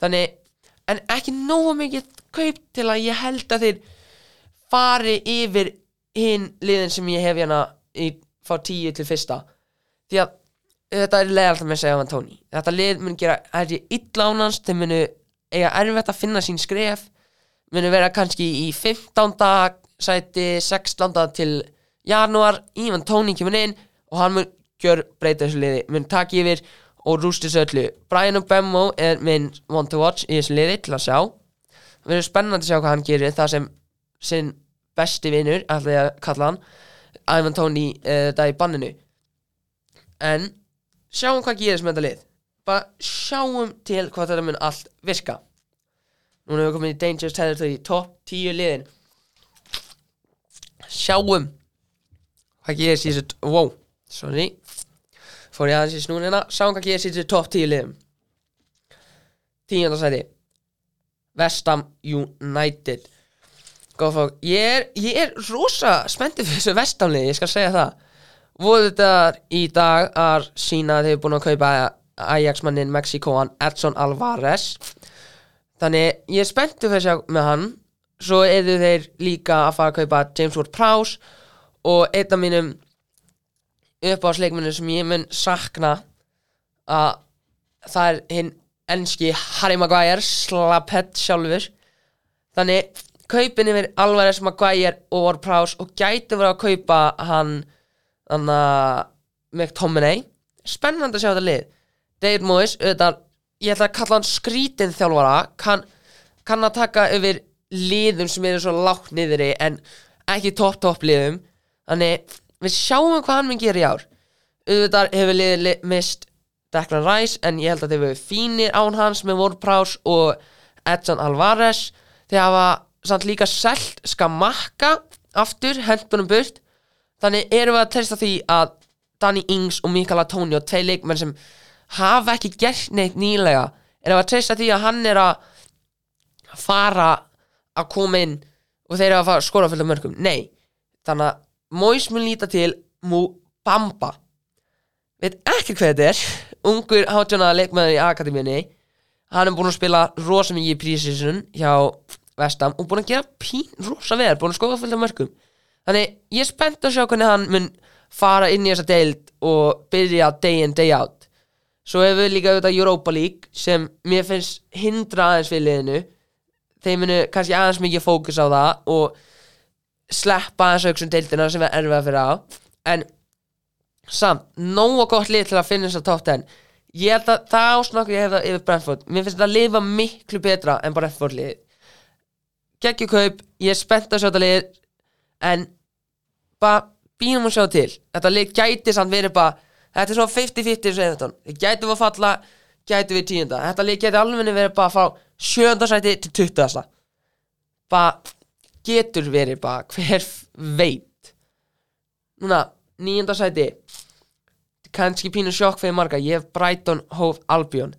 Þannig, en ekki nógu mikið kaup til að ég held að þeir fari yfir hinn liðin sem ég hef hérna í, frá tíu til fyrsta því að þetta er leðalt með að segja um Tony þetta lið mun gera er ég illa ánans þeir munu eiga erfitt að finna sín skref munu vera kannski í 15. sæti 16. til janúar Ívan Tony kemur inn og hann mun gjör breyta þessu liði mun taka yfir og rústi þessu öllu. Brian Obemmo er minn one to watch í þessu liði til að sjá. Það verður spennandi að sjá hvað hann gerir. Það sem sinn besti vinur ætla ég að kalla hann Ivan Tony uh, þetta í banninu. En sjáum hvað gerist með þetta lið. Bara sjáum til hvað þetta mun allt virka. Núna hefur við komin í Dangerous Territory top 10 liðin. Sjáum hvað gerist í þessu wow, sorry fór ég aðeins í snúnina sjáum hvað í þessu top 10 liðum. Tíundasæti Vestam United. Góð fólk Ég er, ég er rosa spenntið fyrir þessu vestamlið, ég skal segja það. Voru þetta í dag að sína að þeir eru búin að kaupa Ajax-mannin Mexikoan Edson Alvarez. Þannig ég er spenntið fyrir sjá með hann. Svo eru þeir líka að fara að kaupa James Ward-Prowse Og einn af mínum uppáðsleikminu sem ég mun sakna að það er hinn enski Harry Maguire slapett sjálfur. Þannig kaupin yfir Alvarez Maguire og Ward-Prowse og gæti verið að kaupa hann þannig að McTominay. Spennandi að sjá þetta lið. David Moyes, auðvitað ég ætla að kalla hann skrítin þjálfara. Kann, kann að taka yfir liðum sem eru svo lágt niðri en ekki topp topp liðum. Þannig við sjáum hvað hann mun gera í ár. Auðvitað hefur liðið li mist Declan Rice en ég held að þeir hefur fínir án hans með Ward-Prowse og Edson Alvarez. Þeir hafa samt líka selt Skamakka aftur, hendbunum burt. Þannig erum við að testa því að Danny Ings og Mikael Antonio tvei leikmenn sem hafa ekki gert neitt nýlega erum við að testa því að hann er að fara að koma inn og þeir eru að skora fullt af mörgum nei, þannig að Mois mun líta til Mú Bamba veit ekki hvað þetta er. Ungur hátjónaða leikmaður í akademíunni. Hann er búin að spila rosa mikið í prísísun hjá Vestam og búin að gera pín rosa veður, búin að skoða fullt af mörgum þannig ég er spennt að sjá hvernig hann mun fara inn í þessa deild og byrja day in day out. Svo hefur við líka auðvitað Europa League sem mér finnst hindra aðeins fyrir liðinu. Þeir munu kannski aðeins mikið fókus á það og sleppa aðeins auksum deildina sem er erfið að fyrir á. En samt, nógu gott lið til að finna þess að top 10 ég held að það ásnakku ég hef það yfir Brentford. Mér finnst þetta að lifa miklu betra en Brentford lið. Geggjukaup, ég er spennt að sjá þetta lið en bara býnum að sjá til. Þetta lið gæti samt verið bara þetta er svo 50-50 eins og Everton. Þið gæti við að falla, gæti við tíunda. Þetta lið gæti alveg verið bara frá sjönda sæti til 20. bara getur verið bara hver veit. Núna, nýjunda sæti. Kannski pínu sjokk fyrir marga. Ég hef Brighton Hove Albion.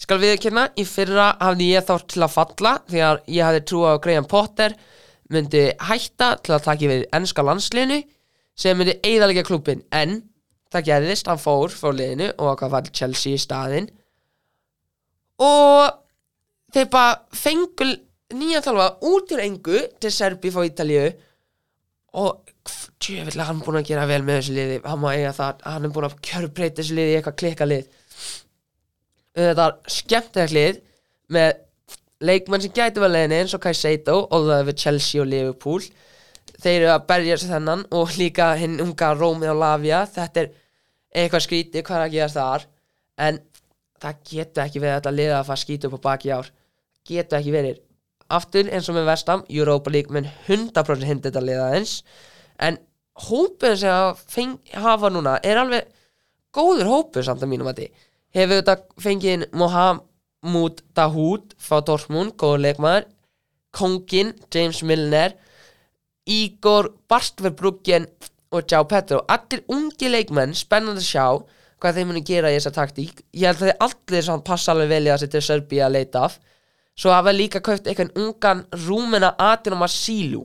Skal við kemna, í fyrra hafði ég þá til að falla þegar ég hafði trúið á Graham Potter myndi hætta til að taka við ennska landsliðinu sem myndi eigðalega klúbin en það gerðist, hann fór frá liðinu og hvað var Chelsea í staðinn. Og þeir bara fengur nýja þalva út úr engu til Serbi frá Ítalíu. Og tjöfilega hann er búin að gera vel með þessu liði. Hann það, hann er búin að kjörbreyta þessu liði í eitthvað klikka lið. Þetta er skemmtilegt lið með leikmenn sem gæti vel leiðinni eins og Kai Seito og það er við Chelsea og Liverpool. Þeir eru að berja þessu þennan og líka hinn unga Rómið og Lavia. Þetta er eitthvað skrítið hvað er að gera þar? En það getur ekki verið að þetta liða að fara skýta upp á baki ár. Getur ekki verið aftur eins og með Vestam, Europa League með 100% hindi þetta liða eins en hópur sem að feng, hafa núna er alveg góður hópur samt að mínum að því hefur þetta fengið inn Mohamed Dahoud frá Dortmund, góður leikmaður Kongin, James Milner Igor Barstverbruggen og João Petro allir ungi leikmenn, spennandi að sjá hvað þeir muni gera í þessa taktík. Ég held að þeir allir samt passa alveg vel í að setja Serbia að leita af svo hafa líka kaupt eitthvað ungan rúmena Adino Marsilu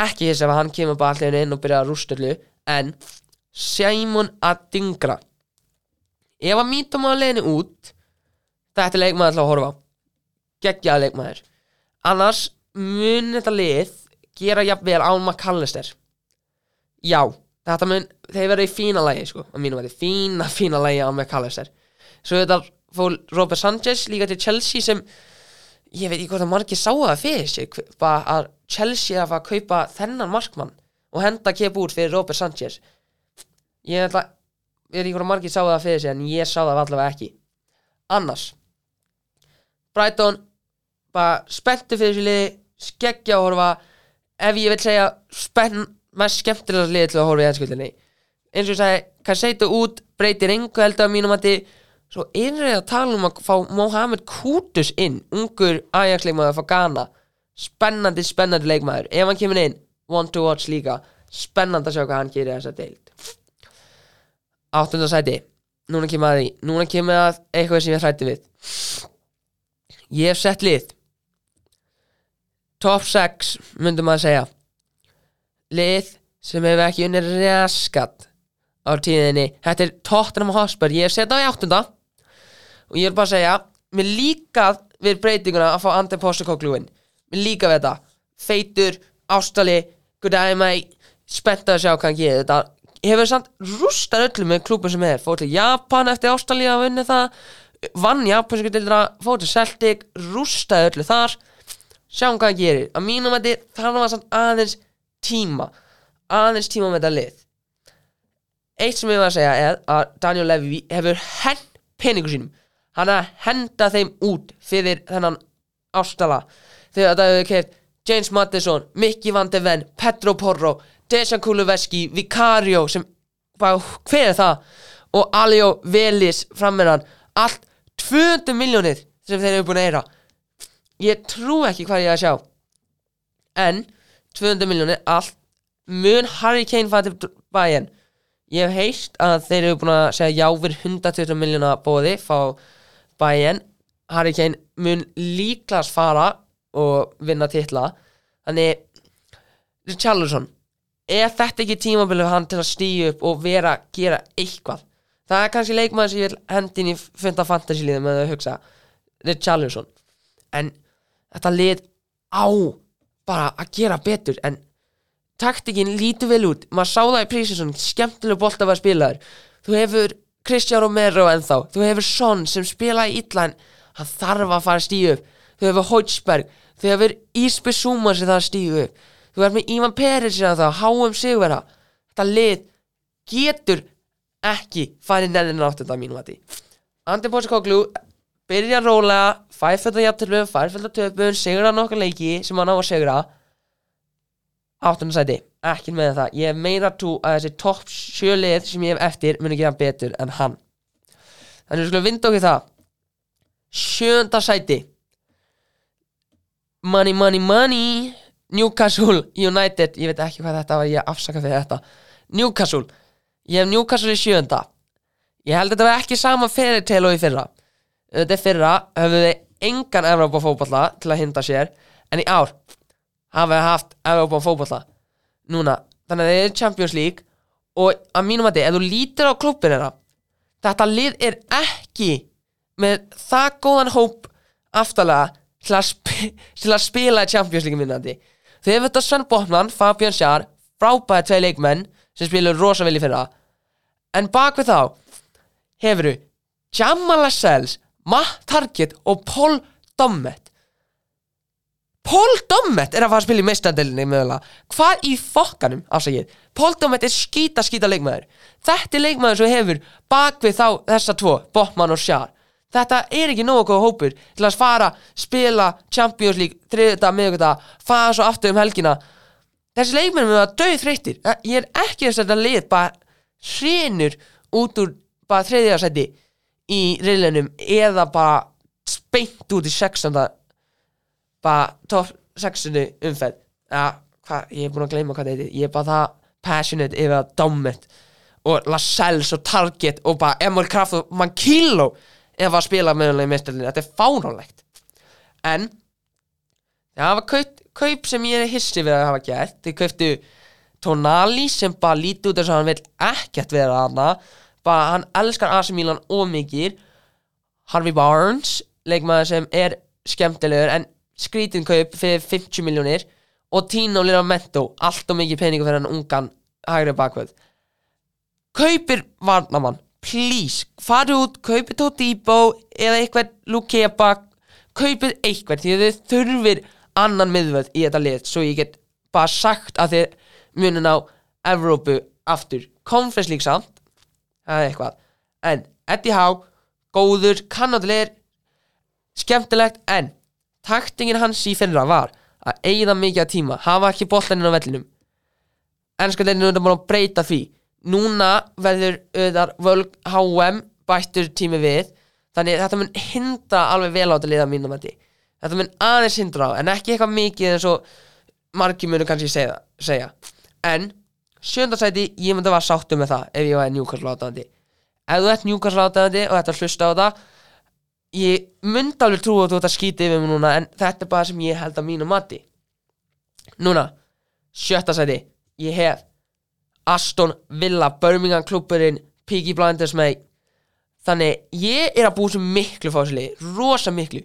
ekki þess að hann kemur bara allir inn og byrja að rústurlu en Simon Adingra. Ef að mítum á leiðinu út þetta er leikmaður til að horfa geggjaða leikmaður. Annars mun þetta lið gera jafnvel án McAllister. Já, þetta mun þeir verða í fína lagi sko, að að þetta fína, fína lagi á McAllister. Svo þetta fór Robert Sanchez líka til Chelsea sem ég veit ekki hvort að margir sá það fyrir sig að Chelsea að fara að kaupa þennan markmann og henda kepp út fyrir Robert Sanchez. Ég veit ekki hvort að margir sá það fyrir sig en ég sá það allavega ekki. Annars Brighton bara spenntu fyrir þessu liði skeggja að horfa. Ef ég vil segja spenn mest skemmtilega liði til að horfa í ennskuldinni eins og ég sagði, Kaseitu út breytir engu held að mínum að þið svo það að tala um að fá Mohamed Kudus inn, ungur Ajax leikmaður frá Ghana. Spennandi, spennandi leikmaður. Ef hann kemur inn, want to watch líka. Spennandi að sjá hvað hann gerir í þessa deild. Áttunda sæti. Núna kemur að því, núna kemur að eitthvað sem ég hrætti við. Ég hef sett lið. Top 6 myndum maður segja. Lið sem hefur ekki unnið raskat á tíðinni. Þetta er Tottenham Hotspur. Ég hef sett á í áttunda og ég vil bara segja mér líka við breytinguna að fá Andi Postakoglu inn. Mér líka við þetta. Feitur, ástali, eye mate. Spennt að sjá hvað hann gerir þetta. Hefur samt rústar öllu með klúbun sem er. Fór til Japan eftir ástali að vinna það. Vann japansku dildra fór til Celtic, rústaði öllu þar. Sjáum hvað hann gerir. Að mínum að þetta þarf að samt aðeins tíma. Aðeins tíma með þetta lið. Eitt sem ég var að segja er að Daniel Levy hefur hend peningu sínum hann er að henda þeim út fyrir þennan ástala. Þegar þetta hefur keift James Madison, Mickey Van de Ven Pedro Porro, Dejan Kuluveski Vicario sem bara, hver er það? Og Alio Velis frammeðan allt 200 miljónir sem þeir eru búin að eira ég trú ekki hvað ég að sjá. En 200 miljónir allt mun Harry Kane fæði til bæinn ég hef heist að þeir eru búin að segja já við 120 miljóna bóði fá bæinn Harry Kane mun líklas fara og vinna titla. Þannig Richarlison er þetta ekki tímabilið hann til að stíu upp og vera að gera eitthvað? Það er kannski leikmaður sem ég vil hendi inn í funda fantasy-liðum með að hugsa Richarlison. En þetta lið á bara að gera betur. En taktikinn lítur vel út. Maður sá það í prísinsson, skemmtileg bolt að vera spilaður. Þú hefur Cristiano Romero ennþá, þú hefur Son sem spila í en hann þarf að fara stíu upp. Þú hefur Hoitsberg, þú hefur Ísby Súma sem að stíu upp. Þú hefur með Ívan Peris sem það, HM Sigurvera þetta lið getur ekki neðin átt þetta mínum að því Andi Pósikoglu byrja rólega, fæfölda jafntöflum fæfölda töfum, sigra nokkar leiki sem hann á að sigra. Áttundarsæti, ekki með það. Ég meira trú að þessi topp sjölið sem ég hef eftir muni gera betur en hann. Þannig við skulum vinda okkur það. Sjönda sæti. Money money money. Newcastle United. Ég veit ekki hvað þetta var, ég afsaka fyrir þetta. Newcastle, ég hef Newcastle í sjönda ég held að þetta var ekki sama fyrir til og í fyrra. Þetta fyrra, höfðu þið engan Evrópa fótballa til að hinda sér. En í ár hafa þið haft Evrópa fótballa núna, þannig að þið er Champions League og að mínum að þið, ef þú lítir á klubbin þeirra þetta lið er ekki með það góðan hóp aftalega til að, spi <laughs> til að spila í Champions League minnandi þau hefur þetta Sven Botman, Fabian Schär frábæði tvei leikmenn sem spilur rosa vel í fyrra. En bak við þá hefur þú Jamal Lascelles, Matt Target og Paul Dommet Paul Dommet er að fara að spila í meistandelinni mögulega. Hvað í fokkanum afsakið? Paul Dommet er skýta skýta leikmaður. Þetta er leikmaður sem hefur bak við þá þessa tvo, Botman og Schär þetta er ekki nógu góð hópur til að fara, spila Champions League, þriðuta, miðuguta fara svo aftur um helgina. Þessi leikmenn með að döð þreyttir ég er ekki þess að þetta lið bara hrinur út úr bara þriðja seti í riðlunum eða bara speint út í 16. bara top 16. umferð. Ja, hva, ég er búin að gleyma hvað þetta er ég er bara það passionate yfir að Dommet og Lascelles og Target og bara Emil Kraft og Mankilo ef að spila meðanlega í mestarlinni þetta er fáránlegt. En það var kaup, kaup sem ég er hissi við að hafa gert. Þið kauptu Tonali sem bara líti út þess að hann vil ekkert vera hana bara hann elskar AC Milan og mikið. Harvey Barnes leikmaður sem er skemmtilegur en skrítin kaup fyrir 50 miljónir og Tino Liramento allt og mikið peningur fyrir hann ungan hægri bakvöld kaupir varnamann please, farið út, kaupið Todibo eða eitthvað Lukeba kaupið eitthvað því þið þurfir annan miðvöld í þetta lið svo ég get bara sagt að þið munin á Evrópu aftur. Conference League samt það er eitthvað. En Eddie Howe, góður, kannadilegir skemmtilegt en taktingin hans í fyrra var að eigða mikið að tíma, hafa ekki boltaninn á vellinum. Ennska deilinu er búin að breyta því. Núna verður auðvitað völg HM bættur tími við. Þannig þetta mun hinda alveg vel á þetta liða mínum að þetta mun aðeins hindra á en ekki eitthvað mikið eins og margir munu kannski segja, segja. en sjöndarsæti ég myndi að vera sáttu með það ef ég var Newcastle átaðandi ef þú ert Newcastle átaðandi og þetta hlusta á það ég myndi alveg trú að þú ert að skýta yfir mig núna en þetta er bara sem ég held að mínu mati. Núna, sjötta sæti. Ég hef Aston Villa, Birmingham klubburinn Piggy Blinders með. Þannig, ég er að búið sem miklu fásili Rosa miklu.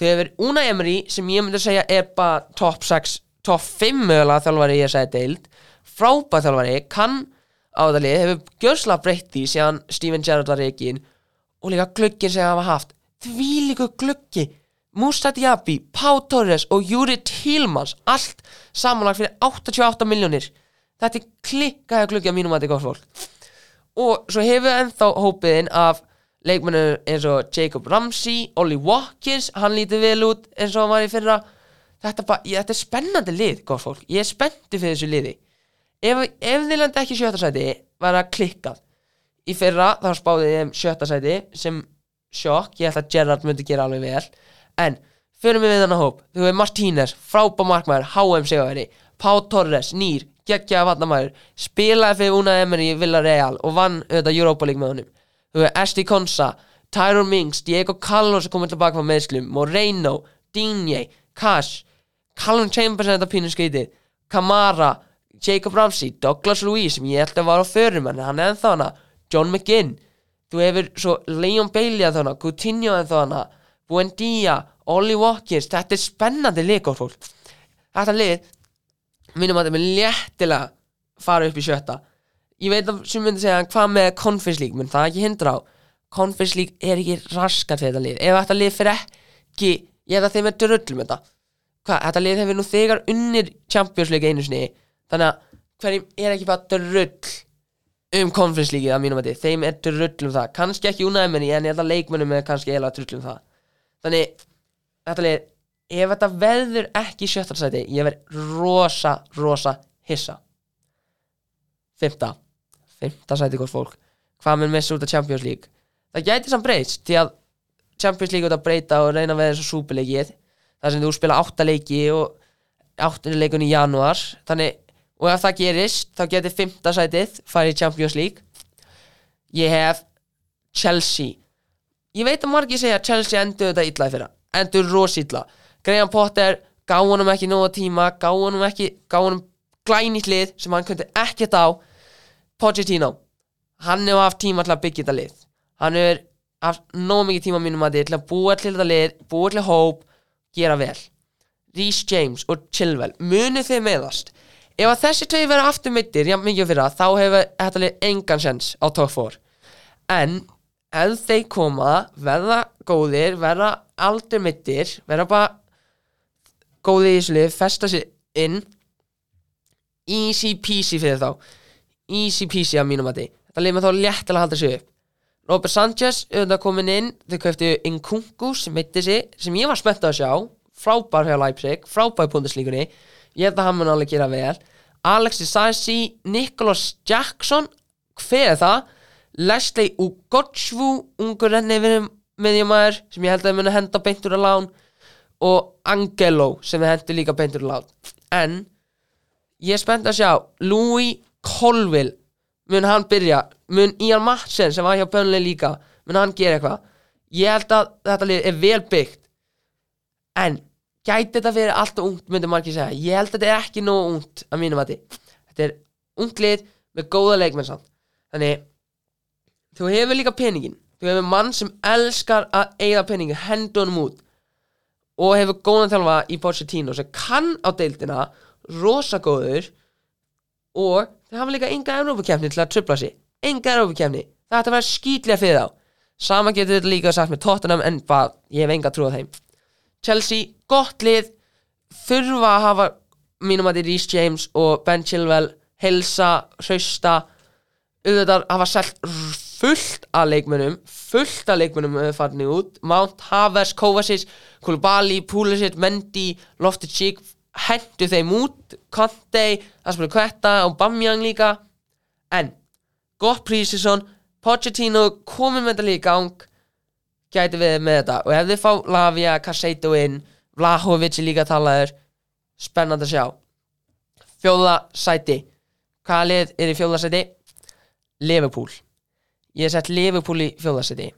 Hefur Una Emery sem ég myndi að segja er bara top 6, top 5 mögulega þjálfari ég segi deild. Frábæð þjálfari, kann á þetta lið Hefur gjörslega breytt því síðan Steven Gerrard var reikin Og líka glöggin sem hafa haft Því líka glöggi Musa Diaby, Pau Torres og Júri Tílmans Allt samanlagt fyrir 88 miljónir Þetta er klikkaði glöggi að mínum að þetta er gott fólk. Og svo hefur við ennþá hópiðin af leikmennir eins og Jacob Ramsey, Ollie Watkins hann lítið vel út eins og hann var í fyrra. Þetta, bara, ég, þetta er spennandi lið gott fólk, ég er spenntið fyrir þessu liði. Ef, ef þið landi ekki sjötta sæti var það klikkað. Í fyrra þá spáði ég um sjötta sæti sem sjokk, ég held að Gerrard myndi gera alveg vel. En fyrir mig við þannig hóp, þú hefur Martínez frábá markmaður, HM sigaveri Pá Torres, nýr, geggjaða vatnamæður spilaði fyrir Una Emery í Villarreal og vann auðvitað Europa League með honum. Þú hefur Esti Konsa, Tyrone Mings Diego Callo sem komið tilbaka frá meðslum Moreno, Digne, Cash Callum Chambers er þetta pínu skeitið Kamara, Jacob Ramsey Douglas Louise sem ég held að var á förum hann er ennþá hana, John McGinn þú hefur svo Leon Bailey ennþá hana Coutinho ennþá hana Buendia, Ollie Watkins þetta er spennandi leikor fólk. Þetta lið minnum að þetta er með léttilega fara upp í sjötta. Ég veit að sem myndi segja hvað með Conference League? Menn það er ekki hindra á? Conference League er ekki raskat þetta lið. Ef þetta lið fyrir ekki ég hef það þeim er drullum þetta. Hvað, þetta lið hefur nú þegar unnir Champions League einu sinni. Þannig að hverjum er ekki bara drull um Conference League að mínum að þið þeim er drull um það, kannski ekki unæði menni en ég held að leikmennum er kannski eiginlega drull um það. Þannig, þetta lið ef þetta verður ekki í sjötta sæti ég verð rosa, rosa hissa. Fymta fymta sæti góð fólk. Hvað mun missa út af Champions League? Það gæti samt breyst því að Champions League út að breyta og reyna eins og súpileikið þar sem þú spila átta leiki og áttunni leikun í janúar. Þannig, og ef það gerist þá geti fymta sætið farið í Champions League. Ég hef Chelsea. Ég veit að margir segja að Chelsea endur þetta illa í fyrra. Endur rosilla. Graham Potter gá honum ekki nóga tíma gá honum ekki, gá honum glænýtt lið sem hann kundi ekkert á. Pochettino hann hefur haft tíma til að byggja þetta lið. Hann hefur haft nóg mikið tíma mínum að þið til að búa til þetta lið búa til hóp, gera vel. Rhys James og Chilwell munu þið meðast ef að þessi tvei vera aftur mittir, já mikið fyrir það þá hefur þetta lið engan sens á top 4 en ef þeir koma, verða góðir verða aldrei mittir verða bara góðir í þessu lið, festa sér inn. Easy peasy fyrir þá. Easy peasy að mínum að því þetta lið með þá léttilega að halda sig upp. Robert Sanchez, auðvitað komin inn þau köftu Nkunku sem heitti sig sem ég var spennt að sjá. Frábær hjá Leipzig, frábær í búndislíkunni ég held að hann mun alveg gera vel. Alexi Sassi, Nicholas Jackson hver er það? Leslie Ugochvu ungur renni með því maður sem ég held að muni henda beintur að lán og Angelo sem við hendi líka beintur að lán. En ég er spennt að sjá Louis Colville mun hann byrja? Mun Ian Madsen sem var hjá Bönli líka mun hann gera eitthvað? Ég held að þetta lið er vel byggt. En gæti þetta fyrir allt og ungt myndi margir segja. Ég held að þetta er ekki nógu ungt að mínum að þetta er ungt lið með góða leikmenn samt. Þannig þú hefur líka peningin þú hefur mann sem elskar að eigða peningin hendur honum út. Og hefur góðan þjálfa í Pochettino sem kann á deildina rosa góður og þeir hafa líka enga Európa-kefni til að trubla sig. Enga Európa-kefni, það ætti að vera skýtlega fyrir þá. Sama getur þetta líka sagt með Tottenham en bara, ég hef enga trú á þeim Chelsea, gott lið þurfa að hafa mínum að þetta er Rhys James og Ben Chilwell helsa, hrausta auðvitað hafa selt fullt af leikmönnum fullt af leikmönnum uh, farnir út. Mount Havers, Kovacic, Koulibaly Pulisic, Mendy, Loftus-Cheek hendu þeim út. Conte, spilur Kvetta og Bamjang líka. En gott prísisson Pochettino komið með þetta líka í gang gæti við með þetta. Og ef þið fá Lavia, Casseto inn Vlahovic er líka talaður spennand að sjá. Fjóða sæti. Hvaða lið er í fjóða sæti? Liverpool. Ég hef sett Liverpool í fjóða sæti.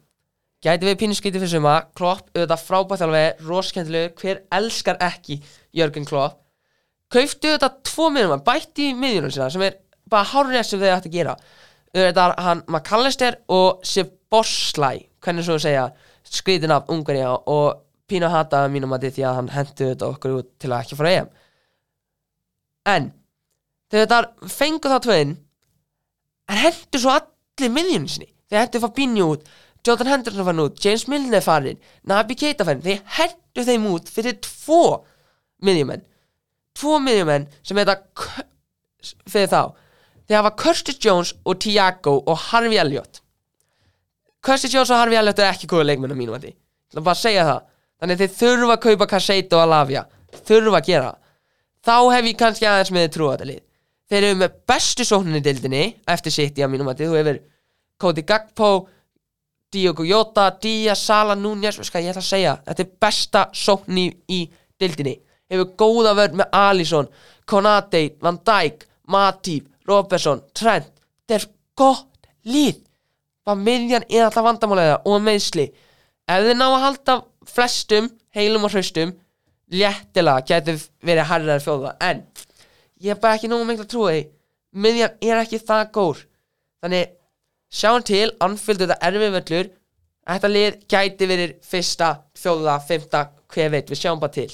Gæti við pínuskýti fyrir suma. Klopp, auðvitað frábært þjálfi, roskendilegu hver elskar ekki Jörgen Klopp? Kauftu þetta tvo miðjumenn, bætti í miðjunum sína sem er bara hárið sem þau ætti að gera þetta er hann McAllister og Seborslæ, hvernig svo að segja skrítin af Ungarja og pínu að hata mínum að því að hann hendu þetta okkur út til að ekki fara EM. En þegar þetta fengu þá tvöinn en hendur svo allir miðjunum sinni. Þeir hendur Fabinho út Jordan Henderson fann út, James Milner farin Nabi Keita farin, þeir hendur þeim út fyrir tvo miðjumenn. Tvo miðjumenn sem heita K- fyrir þá þeir hafa Curtis Jones og Tiago og Harvey Elliott. Curtis Jones og Harvey Elliott er ekki góða leikmenn á að því Það er bara að segja það. Þannig þeir þurfa að kaupa Casseto og Alavia. Þurfa að gera. Þá hef ég kannski aðeins með trúa þetta lið. Þeir eru með bestu sókninni í deildinni Eftir að mínum að því Þú hefur Cody Gagpo Diogo Jota, Díaz, Sala, Núñez ég ætla að segja? Þetta er besta sókn í, deildinni. Hefur góða vörð með Alisson Konate, Van Dijk, Matip Robertson, Trent Þetta er gott lið. Bara miðjan er alltaf vandamálega og meðsli Ef þið ná að halda flestum heilum og hraustum léttilega gæti verið harðar fjóða en ég er bara ekki nógu mikla trúi miðjan er ekki það gór. Þannig sjáum til anfylgdu þetta erfið völlur. Þetta lið gæti verið fyrsta, fjóða, fymta hver veit, við sjáum bara til.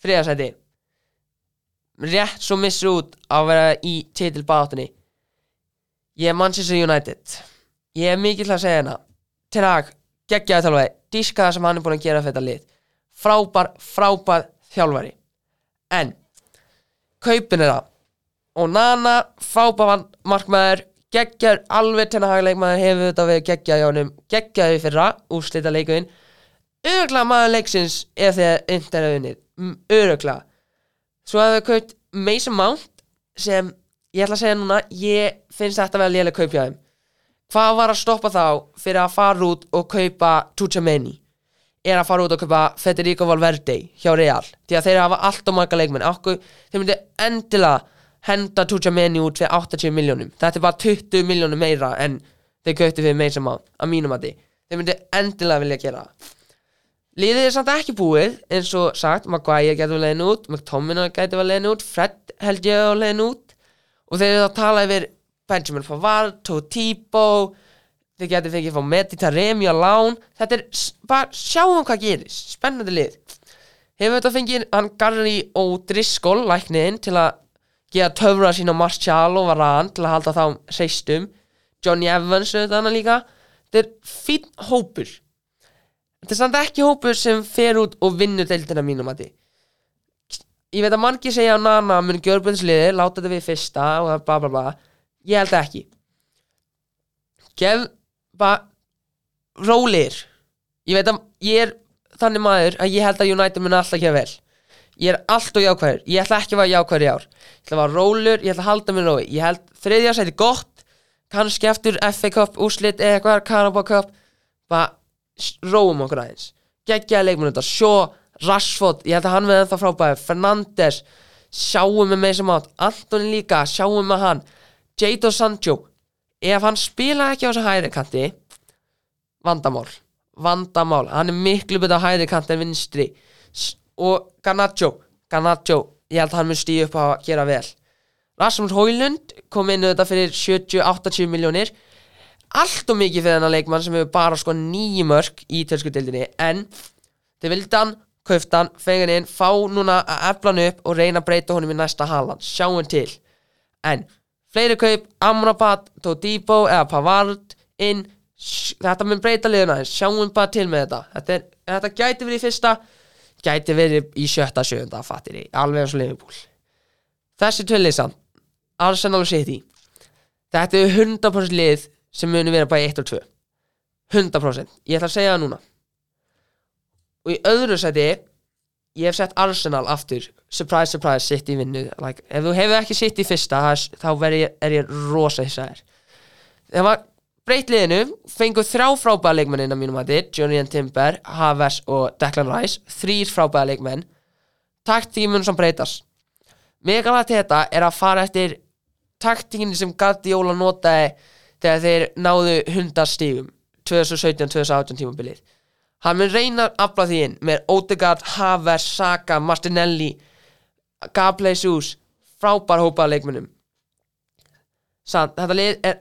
Þriðasæti rétt svo missur út að vera í titilbátunni ég er Manchester United. Ég er mikið til að segja hérna. Til að geggjaði þjálfari. Díska það sem hann er búin að gera fyrir þetta lið. Frábær, frábær þjálfari. En kaupin er það. Og Nana, frábær markmaður geggjar alveg til að hafa leikmaður hefur þetta við geggjaði á honum. Geggjaði fyrra, úrslita leikuðin öruglega maður leiksins ef þegar unnið, öruglega svo að við kaupt Mason Mount sem ég ætla að segja núna ég finnst þetta vera lélega kaup hjá þeim. Hvað var að stoppa þá fyrir að fara út og kaupa Tuchameni er að fara út og kaupa Federico Valverde hjá Real? Því að þeir hafa allt og marga leikmenn. Okkur, þeir myndi endilega henda Tuchameni út fyrir 80 miljónum þetta er bara 20 miljónum meira en þeir kaupi fyrir Mason Mount að mínum að því þeir myndi endilega vilja gera það Liðið er samt ekki búið, eins og sagt, Maguire getur vel leiðin út, McTominay getur vel leiðin út, Fred held ég að leiðin út og þeir eru að tala yfir Benjamin Pavard, Totibo, þeir getur fengið fá Meditaremi á lán, þetta er, bara sjáum hvað gerist, spennandi lið. Hefur þetta fengið hann Garri og Driscoll, lækniðinn, til að geða töfra sín á Martial og Varane til að halda þá seistum, Johnny Evans auðvitað hana líka, þetta er fín hópur. Þetta er samt ekki hópur sem fer út og vinnur deildina mínum að því Ég veit að margir segja að Nana mun gjörbundsliði, láta þetta við fyrsta og bla bla bla. Ég held ekki. Gef bara rólir Ég veit að ég er þannig maður að ég held að United mun alltaf gefa vel. Ég er allt og jákvæður, ég ætla ekki að vera jákvæður í ár. Ég ætla að vera rólur, ég ætla að halda mér rói. Ég held þriðja sæti gott kannski eftir FA Cup úrslit eða eitthvað Carabao Cup. Bara róum okkur aðeins. Geggjaði leikmenn þetta, Shaw, Rashford ég held að hann við ennþá frábæði, Fernandes sjáum með Mason Mount Antoni líka, sjáum með hann. Jadon Sancho ef hann spila ekki á þessu hægri kanti vandamál. Vandamál, hann er miklu betur á hægri kanti en vinstri. Og Garnacho, Garnacho ég held að hann mun stíu upp á að gera vel. Rasmus Hóilund kom inn auðvitað fyrir 70-80 miljónir allt og mikið fyrir þennan leikmann sem hefur bara sko nýju mörg í tölskutildinni en hann, kauft hann, fengan inn fá núna að efla hann upp og reyna að breyta honum í næsta halan, sjáum til. En fleiri kaup Amrabat, Todibo eða Pavard inn, þetta mun breyta liðuna sjáum bara til með þetta. Þetta, er, þetta gæti verið í fyrsta gæti verið í sjötta, sjöunda fattir í, alveg eins og Liverpool. Þessi tvölið samt. Arsenal City. Þetta er 100% lið sem muni vera bara 1 og 2 100% ég ætla að segja það núna. Og í öðru seti ég hef sett Arsenal aftur. Surprise surprise City vinnu like, ef þú hefur ekki City fyrsta það er- þá veri, ég- er ég rosa hissaðir það var breytt liðinu fengu þrjá frábæða leikmenn inn á mínum hætti Johnny Timber, Havers og Declan Rice. Þrýr frábæða leikmenn. Taktímun sem breytast. Mikilvægt þetta er að fara eftir taktíkinni sem Guardiola notaði þegar þeir náðu hundastígum 2017-2018 tímabilið. Hann mun reyna afla því inn með Odegaard, Havers, Saka, Martinelli Gabriel Jesus frábær hópa af leikmönnum. Samt, þetta lið er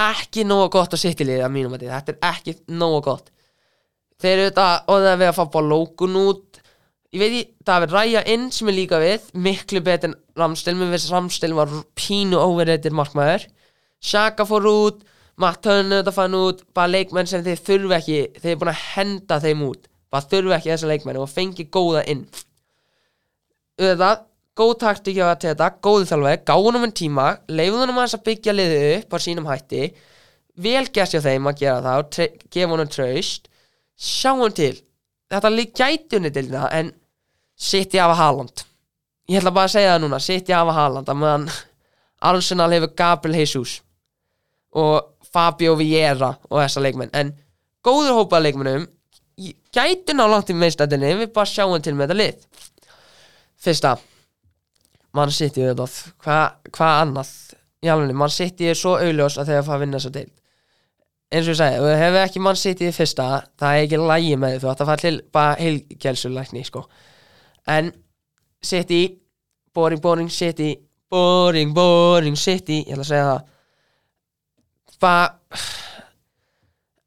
ekki nógu gott að sitt í liðið að mínum að þetta er ekki nógu gott. Þeir eru þetta og það er við að fá bara lókun út. Ég veit ég, það er ræja inn sem er líka við miklu betur en Ramstil mér finnst Ramstil var pínu overreitir markmaður Shaka fór út Matt Turner þetta fann út bara leikmenn sem þeir þurfi ekki þeir er búin að henda þeim út. Bara þurfi ekki þessa leikmenn og fengi góða inn. Auðvitað, góð taktík hjá að þetta, góðu þjálfari, gáðum um tíma aðeins að byggja liðið upp á sínum hætti, vel gert hjá þeim að gera það og gefa honum traust. Sjáum til. Þetta gæti unni til það en sitt ég af að Haaland. Ég ætla bara að segja það núna, sitt ég af að Haaland að meðan Arsenal hefur Gabriel Jesus og Fabio Vieira og þessa leikmenn. En góður hópað leikmennum gæti ná langt í meistættinni við bara sjáum til með þetta lið. Fyrsta Man City auðvitað. Hvað hva annað Í alveg Man City er svo augljós að þegar það fara að vinna þessa deild. Eins og ég segi, ef hefur ekki mann sitt í fyrsta, það er ekki lægi með því þú ætti að fara til bara heilgjelsulækni sko. en sitt í boring, boring, city boring, boring, city ég ætla að segja það bara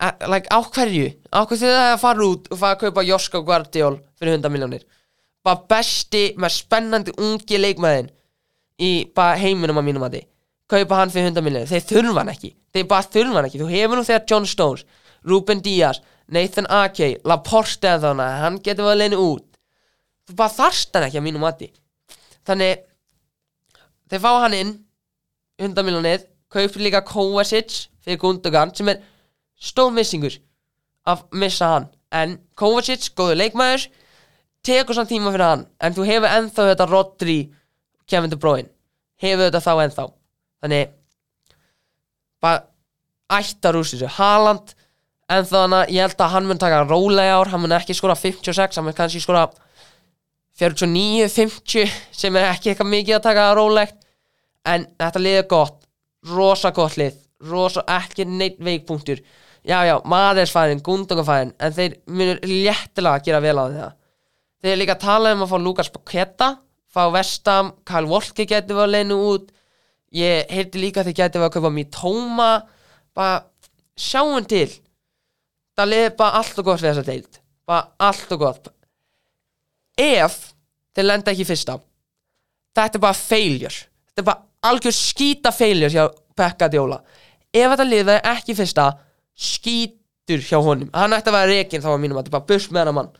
<sighs> like, á hverju, á hverju þið það að fara út og fara að kaupa Joska Guardiol fyrir 100 miljónir bara besti með spennandi ungi leikmaðin í bara heiminum að mínum að því kaupa hann fyrir 100 miljónir, þeir þurfa hann ekki. Þeir bara þurfa hann ekki, þú hefur nú þegar John Stones Ruben Díaz, Nathan Ake Laporte eða þannig, hann getur vel einu út. Þú bara þarst hann ekki að mínum að því þannig þeir fá hann inn 100 miljónir, kaupir líka Kovacic fyrir Gundogan sem er stórmissingur að missa hann. En Kovacic, góður leikmaður tekur samt tíma fyrir hann. En þú hefur ennþá þetta Rodri Kevin De Bruyne. Hefur þetta þá ennþá. Þannig bara ættar úr þessu. Haaland en þannig að ég held að hann mun taka rólega ár. Hann mun ekki skora 56 hann mun kannski skora 49, 50 sem er ekki eitthvað mikið að taka rólegt. En þetta lið er gott rosa gott lið. Rosa ekki neitt veikpunktur. Já já, maður færin, Gundogan færin en þeir munur léttilega að gera vel á það. Þeir líka tala um að fá Lukas Paketa fá Vestam, Kyle Walker getur við að leinu út. Ég heyrti líka þeir getur við að kaupa Mitoma. Bara sjáum til. Það liði bara allt og gott við þessa deild. Bara allt og gott. Ef þeir lenda ekki fyrsta þetta er bara failure. Þetta er bara algjör skýta failure hjá Pekka Djóla ef þetta lið verður ekki fyrsta skýtur hjá honum. Hann ætti að vera reikin þá að mínum að þetta bara burs með hann mann.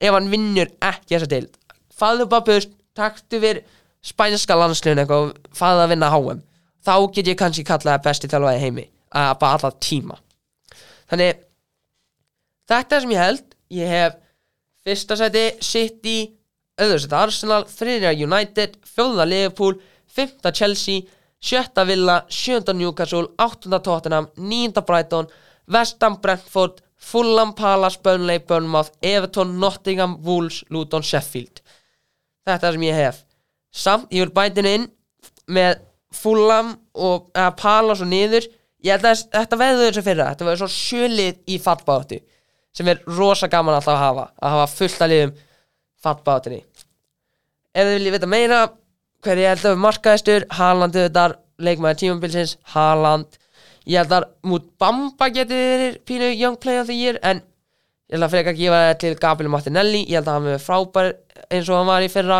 Ef hann vinnur ekki þessa deild. Fæðu bara burs, taktu við spænska landsliðun eitthvað og fæðu að vinna HM þá get ég kannski kallað besti í heimi að bara alla tíma. Þannig þetta sem ég held. Ég hef fyrsta seti City öðru seti Arsenal, þriðja United fjóða Liverpool, fymta Chelsea sjötta Villa, sjönda Newcastle áttunda Tottenham, nýjunda Brighton Vestham, Brentford Fulham, Palace, Burnley, Bournemouth Everton, Nottingham, Wolves, Luton, Sheffield. Þetta er sem ég hef. Samt, ég vil bætin inn með Fulham og eða, Palace og niður. Ég held að þetta veður þessu fyrra þetta verður svo sjölið í fallbáttu sem er rosa gaman alltaf að hafa að hafa fullt að liðum fallbáttunni ef þið viljið vita meira hver ég held að við markaðistur? Haaland auðvitað, leikmaður tímabilsins Haaland, ég held að mút Bamba getur verið pínu young play of the year, en ég held að frekar gefa það til Gabriel Martinelli. Ég held að hann verið frábær eins og hann var í fyrra.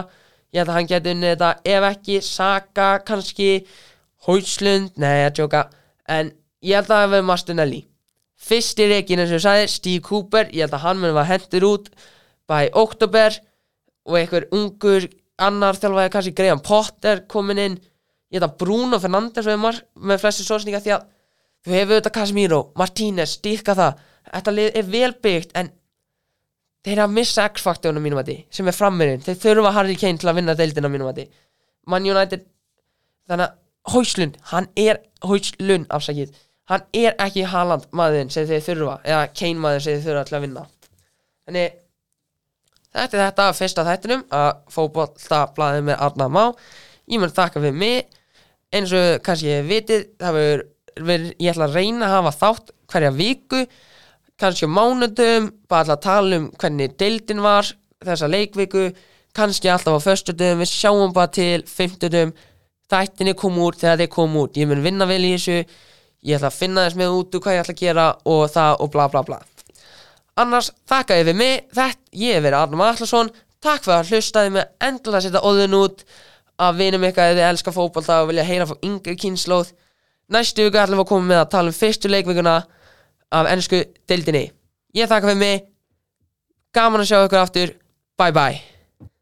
Ég held að hann getur unnið þetta ef ekki, Saka kannski Hóislund, nei að tjóka en ég held að það verið Martinelli. Fyrsti reikin eins og ég sagði Steve Cooper, ég held að hann mun var hendur út bæ oktober og einhver ungur annar þjálfaði kannski Graham Potter komin inn. Ég held að Bruno Fernandes mar með flesti sósninga því að þú hefur auðvitað Casemiro, Martínez, styrka það. Þetta er vel byggt en þeir eru að missa X-faktorinu mínum að því sem er frammeirinn, þeir þurfa Harry Kane til að vinna deildina mínum að því Man United þannig að Hóislund, hann er Hóislund afsakið, hann er ekki Haaland maðurinn sem þeir þurfa eða Kane maðurinn sem þeir þurfa til að vinna. Þannig Þetta er þetta af fyrsta þættinum að fótbolta blaðið með Arna Má. Ég mun þakka fyrir mig. Eins og kannski ég vitið verður, ég ætla að reyna að hafa þátt hverja viku kannski á mánudum, bara ætla að tala um hvernig deildin var þessa leikviku kannski alltaf á föstudum við sjáum bara til fimmtudum. Þættinni kom út þegar þeir kom út. Ég mun vinna vel í þessu. Ég ætla að finna þess með út úr hvað ég ætla að gera og það og bla bla bla annars þakka ég við mig þetta, ég hef verið Arnum Allarsson takk fyrir að hlustaði mig. Endilega setja óðun út að vinum ykkar ef þið elska fótbolta og vilja heyra frá yngri kynnslóð næstu viku ætlum við að koma með að tala um fyrstu leikvikuna af ennsku deildinni. Ég þakka fyrir mig. Gaman að sjá ykkur aftur. Bye bye